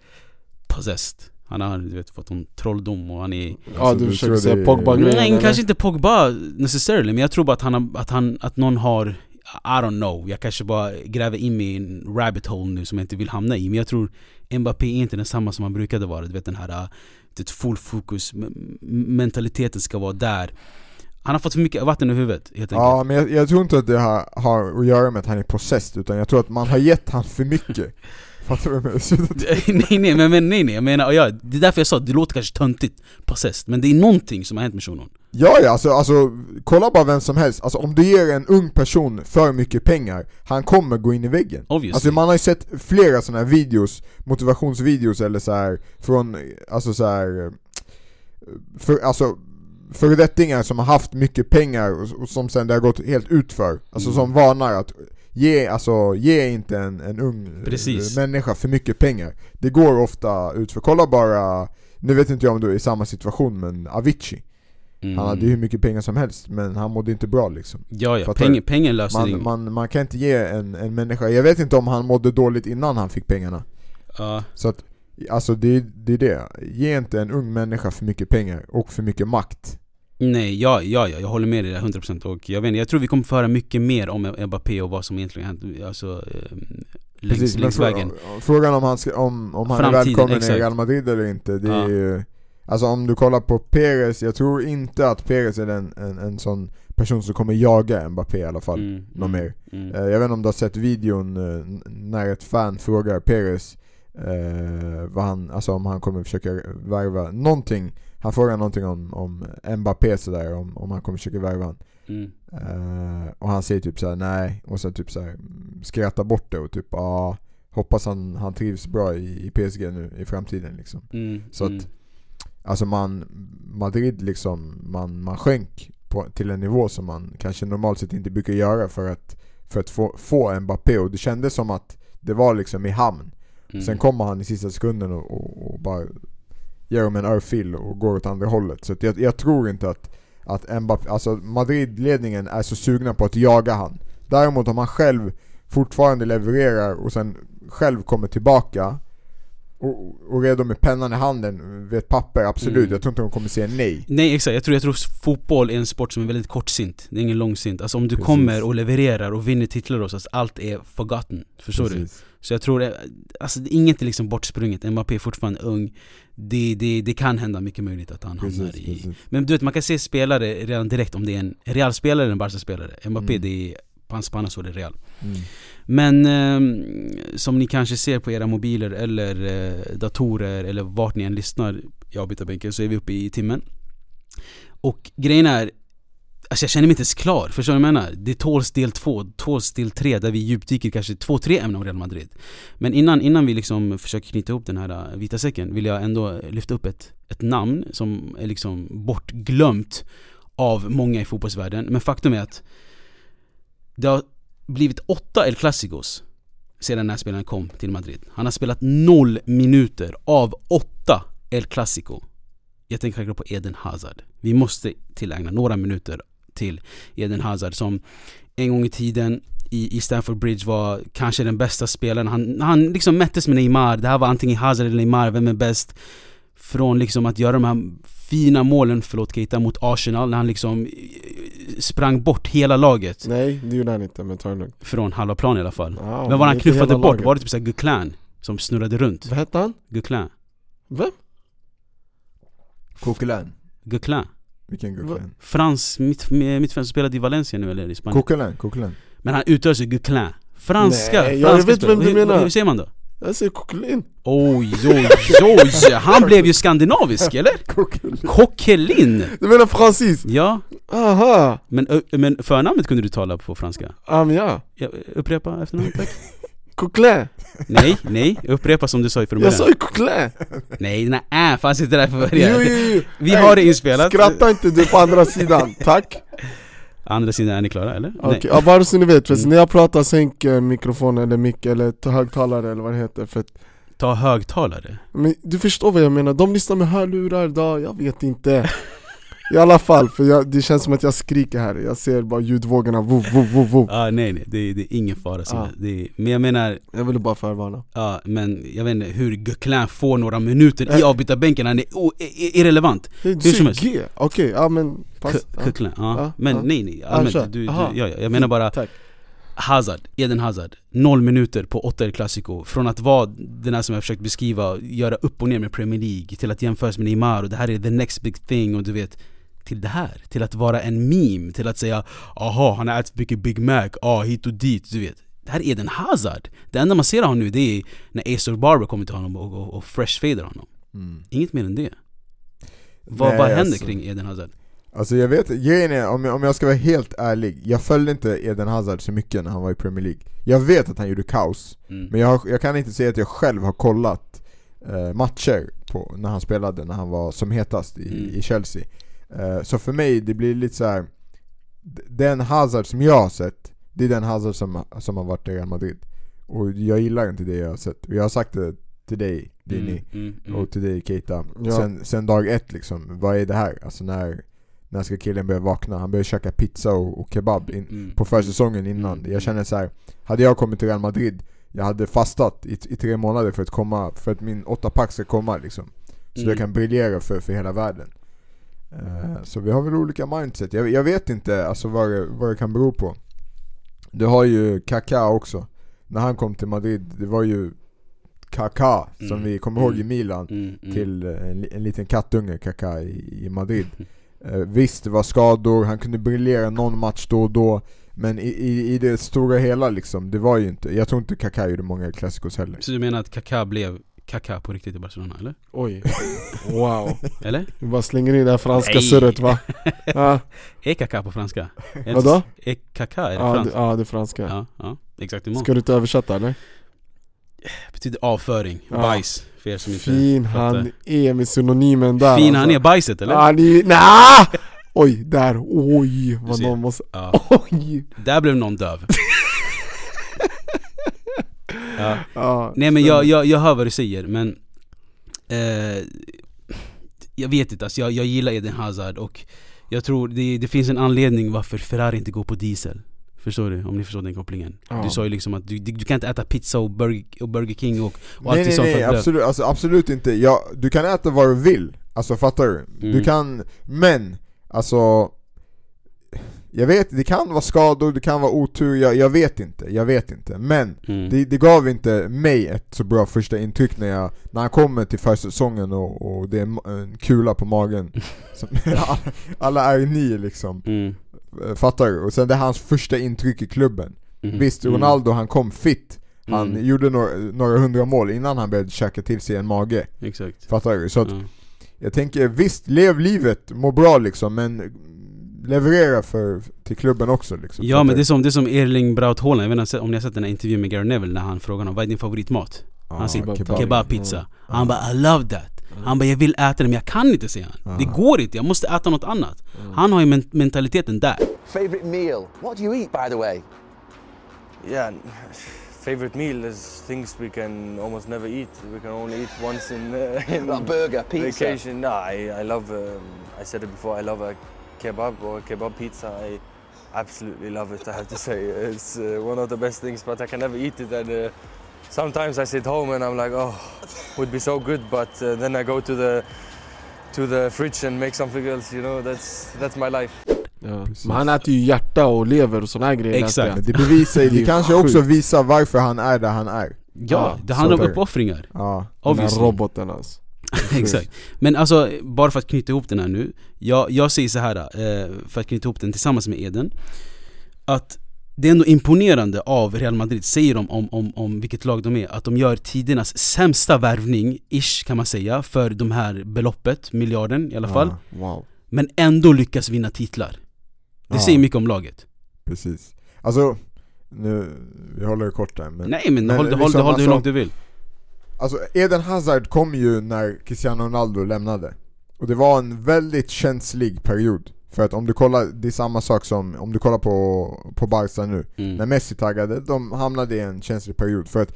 possessed. Han har du vet, fått en trolldom och han är Ja Alltså, du du försöker säga det- Pogba grejen Nej, eller? kanske inte Pogba necessarily men jag tror bara att han, har, att han, att någon har I don't know, jag kanske bara gräver in mig i en rabbit hole nu som jag inte vill hamna i Men jag tror Mbappé är inte densamma som han brukade vara, du vet den här det full fokus, mentaliteten ska vara där. Han har fått för mycket vatten i huvudet helt enkelt. Ja men jag, jag tror inte att det har, har att göra med att han är possessed utan jag tror att man har gett han för mycket [LAUGHS] Fattar du vad jag menar? [LAUGHS] Nej nej men, men nej nej, jag menar, ja, det är därför jag sa att det låter kanske töntigt possessed Men det är någonting som har hänt med shunon. Ja ja, alltså, alltså kolla bara vem som helst, alltså om du ger en ung person för mycket pengar, han kommer gå in i väggen. Obviously. Alltså man har ju sett flera sådana här videos, motivationsvideos eller så här från, alltså så här, för, alltså föredettingar som har haft mycket pengar och, och som sen det har gått helt utför. Alltså Mm. som varnar att ge, alltså, ge inte en, en ung eh, Precis. människa för mycket pengar. Det går ofta utför, kolla bara, nu vet inte jag om du är i samma situation men Avicii. Mm. Han hade ju hur mycket pengar som helst men han mådde inte bra liksom. Ja ja, Peng, du? pengen löser man, inget. man, man kan inte ge en, en människa, jag vet inte om han mådde dåligt innan han fick pengarna. Ja, Så att, alltså det, det är det, ge inte en ung människa för mycket pengar och för mycket makt Nej, ja, ja, ja, jag håller med dig där 100% och jag vet inte, jag tror vi kommer få höra mycket mer om Mbappé och vad som egentligen hänt, alltså eh, längs, Precis, längs vägen. Frågan om han, ska, om, om han är välkommen exakt. i Real Madrid eller inte, det Ja. är ju Alltså om du kollar på Perez, jag tror inte att Perez är en, en, en sån person som kommer jaga Mbappé i alla fall Mm, något mer. Mm. Eh, Jag vet inte om du har sett videon eh, när ett fan frågar Perez eh, vad han, alltså om han kommer försöka värva någonting Han frågar någonting om, om Mbappé sådär, om, om han kommer försöka värva han. Mm. Eh, Och han säger typ såhär nej, och sen typ såhär skrattar bort det och typ ja Hoppas han, han trivs bra i, i PSG nu i framtiden liksom Mm. Så att- mm. Alltså man, Madrid liksom, man, man sjönk på, till en nivå som man kanske normalt sett inte brukar göra för att, för att få, få Mbappé och det kändes som att det var liksom i hamn. Mm. Sen kommer han i sista sekunden och, och, och bara en örfil och går åt andra hållet. Så jag, jag tror inte att, att Mbappé, alltså Madrid-ledningen är så sugna på att jaga han. Däremot om han själv fortfarande levererar och sen själv kommer tillbaka och, och redo med pennan i handen vid ett papper, absolut. Mm. Jag tror inte de kommer säga nej. Nej exakt, jag tror, jag tror fotboll är en sport som är väldigt kortsint, det är ingen långsint. Alltså om du Precis. kommer och levererar och vinner titlar hos oss, allt är forgotten. Förstår du? Precis. Så jag tror, det, alltså inget är liksom bortsprunget, Mbappé är fortfarande ung det, det, det kan hända mycket möjligt att han hamnar Precis, i precis. Men du vet, man kan se spelare redan direkt om det är en Real-spelare eller en Barca-spelare Mbappé, Mm. det är, hans panna så är det Real Mm. Men ehm, som ni kanske ser på era mobiler eller eh, datorer eller vart ni än lyssnar i avbytarbänken så är vi uppe i timmen Och grejen är Alltså jag känner mig inte ens klar, förstår du vad jag menar? Det tåls del två, tåls del tre där vi djupdyker kanske två, tre ämnen om Real Madrid Men innan, innan vi liksom försöker knyta ihop den här äh, vita säcken vill jag ändå lyfta upp ett, ett namn som är liksom bortglömt av många i fotbollsvärlden Men faktum är att det har blivit åtta El Clasicos sedan den här spelaren kom till Madrid. Han har spelat noll minuter av åtta El Clasico. Jag tänker självklart på Eden Hazard. Vi måste tillägna några minuter till Eden Hazard som en gång i tiden i, i Stamford Bridge var kanske den bästa spelaren. Han, han liksom mättes med Neymar. Det här var antingen Hazard eller Neymar, vem är bäst? Från liksom att göra de här fina målen, förlåt Keita, mot Arsenal när han liksom eh, sprang bort hela laget Nej, det gjorde han inte men ta det lugnt från halva plan i alla fall. ja, Men var han knuffade bort, laget. var det typ såhär Guclin som snurrade runt? Vad hette han? Guclin? Vem? Coquelin. Guclin? Vilken Coquelin? Frans mitt, mittfältare som spelade i Valencia nu eller i Spanien Coquelin, Coquelin. Men han uttalar sig Guclin Franska, Nej, jag franska vet vem du spelare. hur, menar. hur säger man då? Jag säger Coquelin Oj, oj, oj! Han blev ju skandinavisk eller? [LAUGHS] Coquelin. Du menar Francis? Ja, Aha! men, men förnamnet kunde du tala på franska? Men ja, Ja, upprepa efternamnet tack [LAUGHS] Coquelin! Nej, nej, upprepa som du sa i från Jag sa början ju Coquelin! Nej, den här äh fanns inte där Jo, början jo, jo. Vi Nej, har det inspelat Skratta inte du på andra sidan, tack! Andra sidan, är ni klara eller? Okej, ja, bara så ni vet förresten, Mm. när jag pratar sänk eh, mikrofon eller mick eller ta högtalare eller vad det heter för att, Ta högtalare men Du förstår vad jag menar, de lyssnar med hörlurar då, jag vet inte I alla fall, för jag, det känns som att jag skriker här, jag ser bara ljudvågorna vov, vov, vov, vov. ah, nej nej, det, är- det är ingen fara Ah. det Men jag menar, Jag ville bara förvarna. Ja men jag vet inte hur Guclin får några minuter i avbytarbänken, han är o- i- i- irrelevant. Som helst. G, okej, ja men pass. Gu- ja. Ja. Ja, Men ja. nej nej, Ja, allmänt, du, du, ja, ja, jag menar bara Tack. Hazard, Eden Hazard, noll minuter på åtta El Clasico. Från att vara den här som jag försökt beskriva, göra upp och ner med Premier League Till att jämföras med Neymar och det här är the next big thing och du vet Till det här, till att vara en meme, till att säga Aha, han har ätit mycket Big Mac, ah hit och dit, du vet Det här är Eden Hazard Det enda man ser av honom nu det är när Astor Barber kommer till honom och, och, och fresh-fadar honom Mm. Inget mer än det Vad, Nej, vad händer alltså. kring Eden Hazard? Alltså jag vet, grejen är, om jag, om jag ska vara helt ärlig, jag följde inte Eden Hazard så mycket när han var i Premier League Jag vet att han gjorde kaos, Mm. men jag, har, jag kan inte säga att jag själv har kollat eh, matcher på, när han spelade, när han var som hetast i, Mm. i Chelsea Så för mig, det blir lite så här. den Hazard som jag har sett, det är den Hazard som, som har varit i Real Madrid Och jag gillar inte det jag har sett, och jag har sagt det till dig, Dini Mm, mm, mm. och till dig Keita Ja. sen, sen dag ett liksom, vad är det här? Alltså när, när ska killen börja vakna? Han börjar käka pizza och, och kebab in, Mm. på försäsongen innan Mm. Jag känner så här. hade jag kommit till Real Madrid Jag hade fastat i, i tre månader för att komma, för att min åtta pack ska komma liksom Så Mm. jag kan briljera för, för hela världen Eh, Så vi har väl olika mindset. Jag, jag vet inte alltså vad det, vad det kan bero på. Du har ju Kaká också. När han kom till Madrid, det var ju Kaká som Mm. vi kommer ihåg i Mm. Milan. Mm, mm. Till eh, en, en liten kattunge Kaká i, i Madrid. [LAUGHS] Eh, visst, det var skador, han kunde briljera någon match då och då. Men i, i, i det stora hela liksom, det var ju inte, jag tror inte Kaká gjorde många klassikos heller. Så du menar att Kaká blev Kaká på riktigt i Barcelona, eller? Oj, wow Eller? Vi bara slänger in det här franska surret va? [LAUGHS] Ja, Är Kaká på franska? Vadå? Är Kaká, är det ja, det, franskt? ja det är franska Ja, ja, exakt emot. Ska du inte översätta eller? betyder avföring, Ja. bajs, för er som inte Fin fattar. han är med synonymen där Fin alltså. han är bajset eller? Han är, nah! Oj, där, oj vad någon måste, Ja. oj! Där blev någon döv. [LAUGHS] ja. Ja, Nej men jag, jag, jag hör vad du säger men eh, Jag vet inte alltså, jag, jag gillar Eden Hazard och Jag tror det, det finns en anledning varför Ferrari inte går på diesel Förstår du? Om ni förstår den kopplingen Ja. Du sa ju liksom att du, du, du kan inte äta pizza och Burger, och Burger King och, och nej allt nej sånt nej, blöda. absolut, alltså, absolut inte. Ja, du kan äta vad du vill, alltså fattar du? Du Mm. kan, men alltså Jag vet, det kan vara skador, det kan vara otur, jag, jag vet inte, jag vet inte. Men mm. det, det gav inte mig ett så bra första intryck när jag När han kommer till försäsongen och, och det är en kula på magen [LAUGHS] som, [LAUGHS] alla, alla är ni liksom, Mm. Eh, fattar du? Och sen det är hans första intryck i klubben Mm. Visst. Ronaldo han kom fit Han Mm. gjorde några, några hundra mål innan han började käka till sig en mage Exakt Fattar du? Så att ja. jag tänker, visst, lev livet, må bra liksom men Leverera för, till klubben också liksom Ja men det är som, det är som Erling Braut Haaland, jag vet inte om ni har sett den här intervjun med Gary Neville när han frågar honom vad är din favoritmat? Ja, Han säger kebab. kebabpizza Mm. Han bara I love that Han bara jag vill äta det men jag kan inte säger han Det går inte, jag måste äta något annat Han har ju men- mentaliteten där Favorite meal? What do you eat, by the way? Yeah, favorite meal is things we can almost never eat. We can only eat once in, uh, [LAUGHS] in Like burger, pizza. vacation. No, I, I love. Um, I said it before. I love a kebab or kebab pizza. I absolutely love it. I have to say it's uh, one of the best things, but I can never eat it. And uh, sometimes I sit home and I'm like, oh, would be so good, but uh, then I go to the to the fridge and make something else. You know, that's that's my life. ja. Precis. Men han äter ju hjärta och lever och här grejer Exakt. Men det bevisar ju, Det kanske sjukt. också visar varför han är där han är Ja, Ja, det handlar om uppoffringar Ja, Den här Obviously roboten alltså [LAUGHS] Exakt. Men alltså, bara för att knyta ihop den här nu. Jag, jag säger så här eh, för att knyta ihop den tillsammans med Eden. Att det är ändå imponerande av Real Madrid, säger de om, om, om vilket lag de är, att de gör tidernas sämsta värvning, ish kan man säga, för de här beloppet, miljarden i alla fall. Ja, Wow Men ändå lyckas vinna titlar. Det Ja. säger mycket om laget. precis Alltså, nu, vi håller det kort där men Nej men, men håll, det- håll, liksom det- håll det hur alltså- långt du vill. Alltså Eden Hazard kom ju när Cristiano Ronaldo lämnade Och det var en väldigt känslig period För att om du kollar, det är samma sak som om du kollar på, på Barca nu När Mm. Messi taggade, de hamnade i en känslig period för att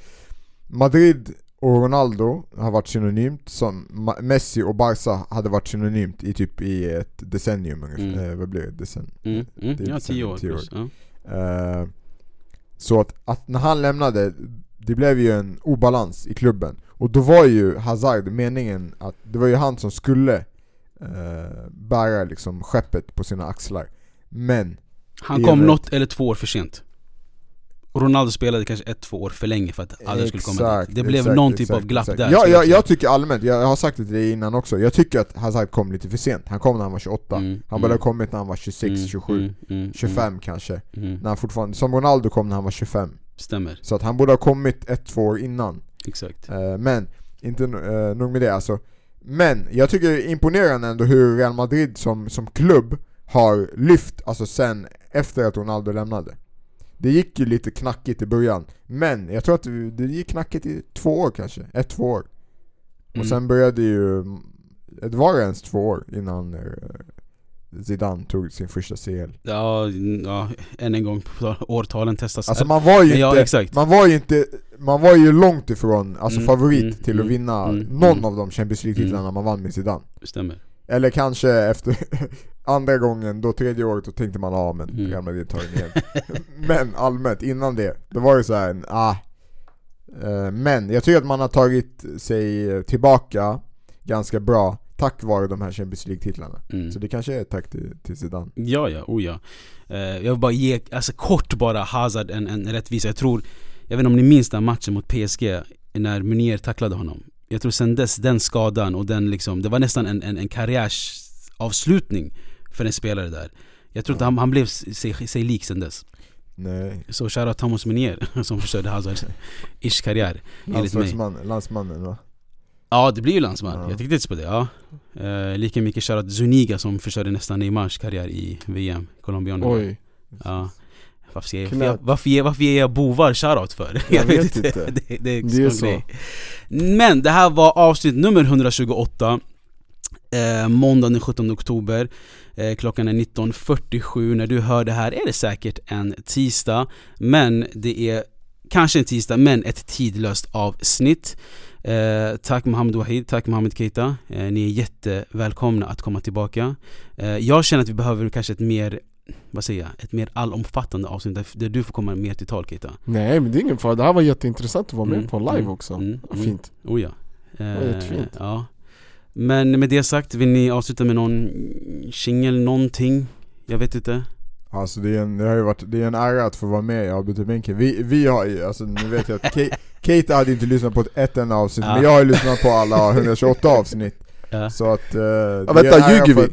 Madrid och Ronaldo har varit synonymt som Messi och Barca hade varit synonymt i typ i ett decennium ungefär, Mm. eh, vad blir det? Decen Mm. Mm. Det Ja, decennium, tio år tio plus. Ja. Eh, Så att, att när han lämnade, det blev ju en obalans i klubben Och då var ju Hazard meningen att, det var ju han som skulle eh, bära liksom skeppet på sina axlar Men, Han kom något eller två år för sent. Ronaldo spelade kanske ett, två år för länge för att alla skulle komma dit. Det blev exakt, någon typ exakt, av glapp exakt. där. Ja, jag, jag tycker allmänt, jag har sagt det till dig innan också, jag tycker att Hazard kom lite för sent. Han kom när han var 28, Mm, han borde mm. ha kommit när han var 26, Mm, 27, mm, mm, 25 kanske. Mm, mm. När han fortfarande, som Ronaldo kom när han var 25. Stämmer, Så att han borde ha kommit ett, två år innan. exakt. Eh, men, inte uh, nog med det alltså. Men, jag tycker det är imponerande ändå hur Real Madrid som, som klubb har lyft, alltså sen efter att Ronaldo lämnade. Det gick ju lite knackigt i början, men jag tror att det, det gick knackigt i två år kanske, ett, två år. Och Mm. sen började ju, det var ens två år innan eh, Zidane tog sin första CL. Ja, ja, än en gång, årtalen testas Alltså man var ju Men ja, inte, exakt. man var ju inte, man var ju långt ifrån alltså Mm, favorit mm, till att mm, vinna mm, någon mm. av de Champions League-titlarna man vann med Zidane. Stämmer. Eller kanske efter [LAUGHS] andra gången, då tredje året, då tänkte man ja men Mm. Real Madrid tar den igen. [LAUGHS] men allmänt, innan det, då var det så här, ah. Eh, Men jag tycker att man har tagit sig tillbaka ganska bra tack vare de här Champions League-titlarna. Mm. Så det kanske är ett tack till, till Zidane. Ja, ja, oh ja. Eh, jag vill bara ge, alltså kort bara Hazard en, en rättvisa. Jag tror, jag vet inte om ni minns den matchen mot PSG när Munier tacklade honom. Jag tror sen dess, den skadan och den liksom, det var nästan en, en, en karriärsavslutning för en spelare där. Jag tror inte han, han blev sig, sig lik sen dess. Nej. Så shoutout Thomas Munier [LAUGHS] som förstörde Hazards [LAUGHS] ish karriär, enligt mig. Landsmannen va? Ja det blir ju landsman, Ja. jag tänkte inte på det. Ja. Eh, lika mycket shoutout Zuniga som förstörde nästan Neymars karriär i VM, colombianerna. Oj. Ja. Varför jag, varför, ger, varför ger jag bovar shoutout för? Jag vet inte. det, det är, Det är så. grej. Men det här var avsnitt nummer 128 eh, Måndagen den 17 oktober eh, Klockan är 19.47 När du hör det här är det säkert en tisdag Men det är kanske en tisdag men ett tidlöst avsnitt eh, Tack Mohammed Wahid, tack Mohammed Keita eh, Ni är jättevälkomna att komma tillbaka eh, Jag känner att vi behöver kanske ett mer vad säger jag, ett mer allomfattande avsnitt där, där du får komma mer till tal Keita Nej men det är ingen fara, det här var jätteintressant att vara med Mm, på live mm, också mm, mm. Fint Oh ja. var jättefint. ja. Men med det sagt, vill ni avsluta med någon singel, någonting? Jag vet inte. Alltså det, är en, det har ju varit, det är en ära att få vara med i avbytarbänken. Vi, vi har ju, alltså nu vet jag att Kate [LAUGHS] hade inte lyssnat på ett, ett enda avsnitt, Ja. men jag har ju lyssnat på alla 128 avsnitt. Ja. Så att... Uh, Ja, vänta, ljuger vi?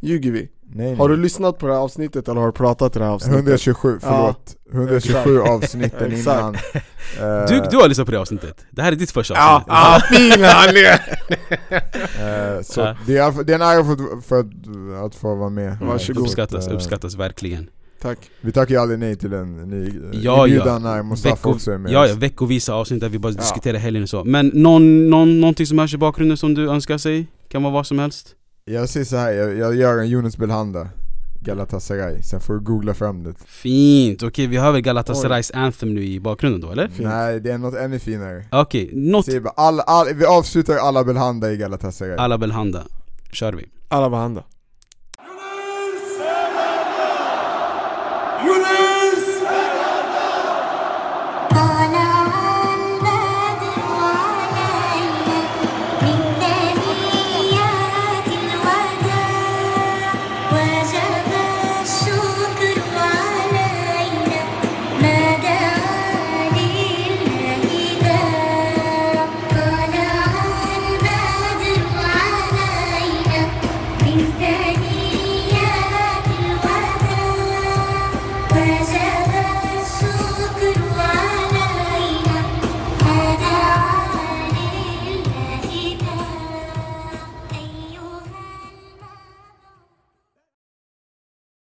Ljuger vi? Nej, Har du nej. lyssnat på det här avsnittet eller har du pratat i det här avsnittet? 127, förlåt. 127 Exakt. avsnitten Exakt. innan. Eh, [LAUGHS] Du, du har lyssnat på det avsnittet. Det här är ditt första Ja, avsnitt. ah, fin han är! eh, så Ja. det, är, det är en ära för, att- för att, att få vara med. Varsågod. Uppskattas, eh, uppskattas verkligen. Tack Vi tackar ju aldrig nej till en ny Ja, inbjudan ja. när Mustafa Vecko, också är med. ja, ja, veckovisa avsnitt där vi bara Ja. diskuterar helgen och så. Men någon, någon, någonting som hörs i bakgrunden som du önskar sig? Kan vara vad som helst? Jag säger så här, jag, jag gör en Yunus Belhanda Galatasaray, sen får du googla fram det Fint, okej vi har väl Galatasarays anthem nu i bakgrunden då eller? Fint. Nej, det är något ännu finare Okej, något Säger bara, all, all, Vi avslutar alla Belhanda i Galatasaray alla Belhanda. Kör vi. Alla var handa Yunus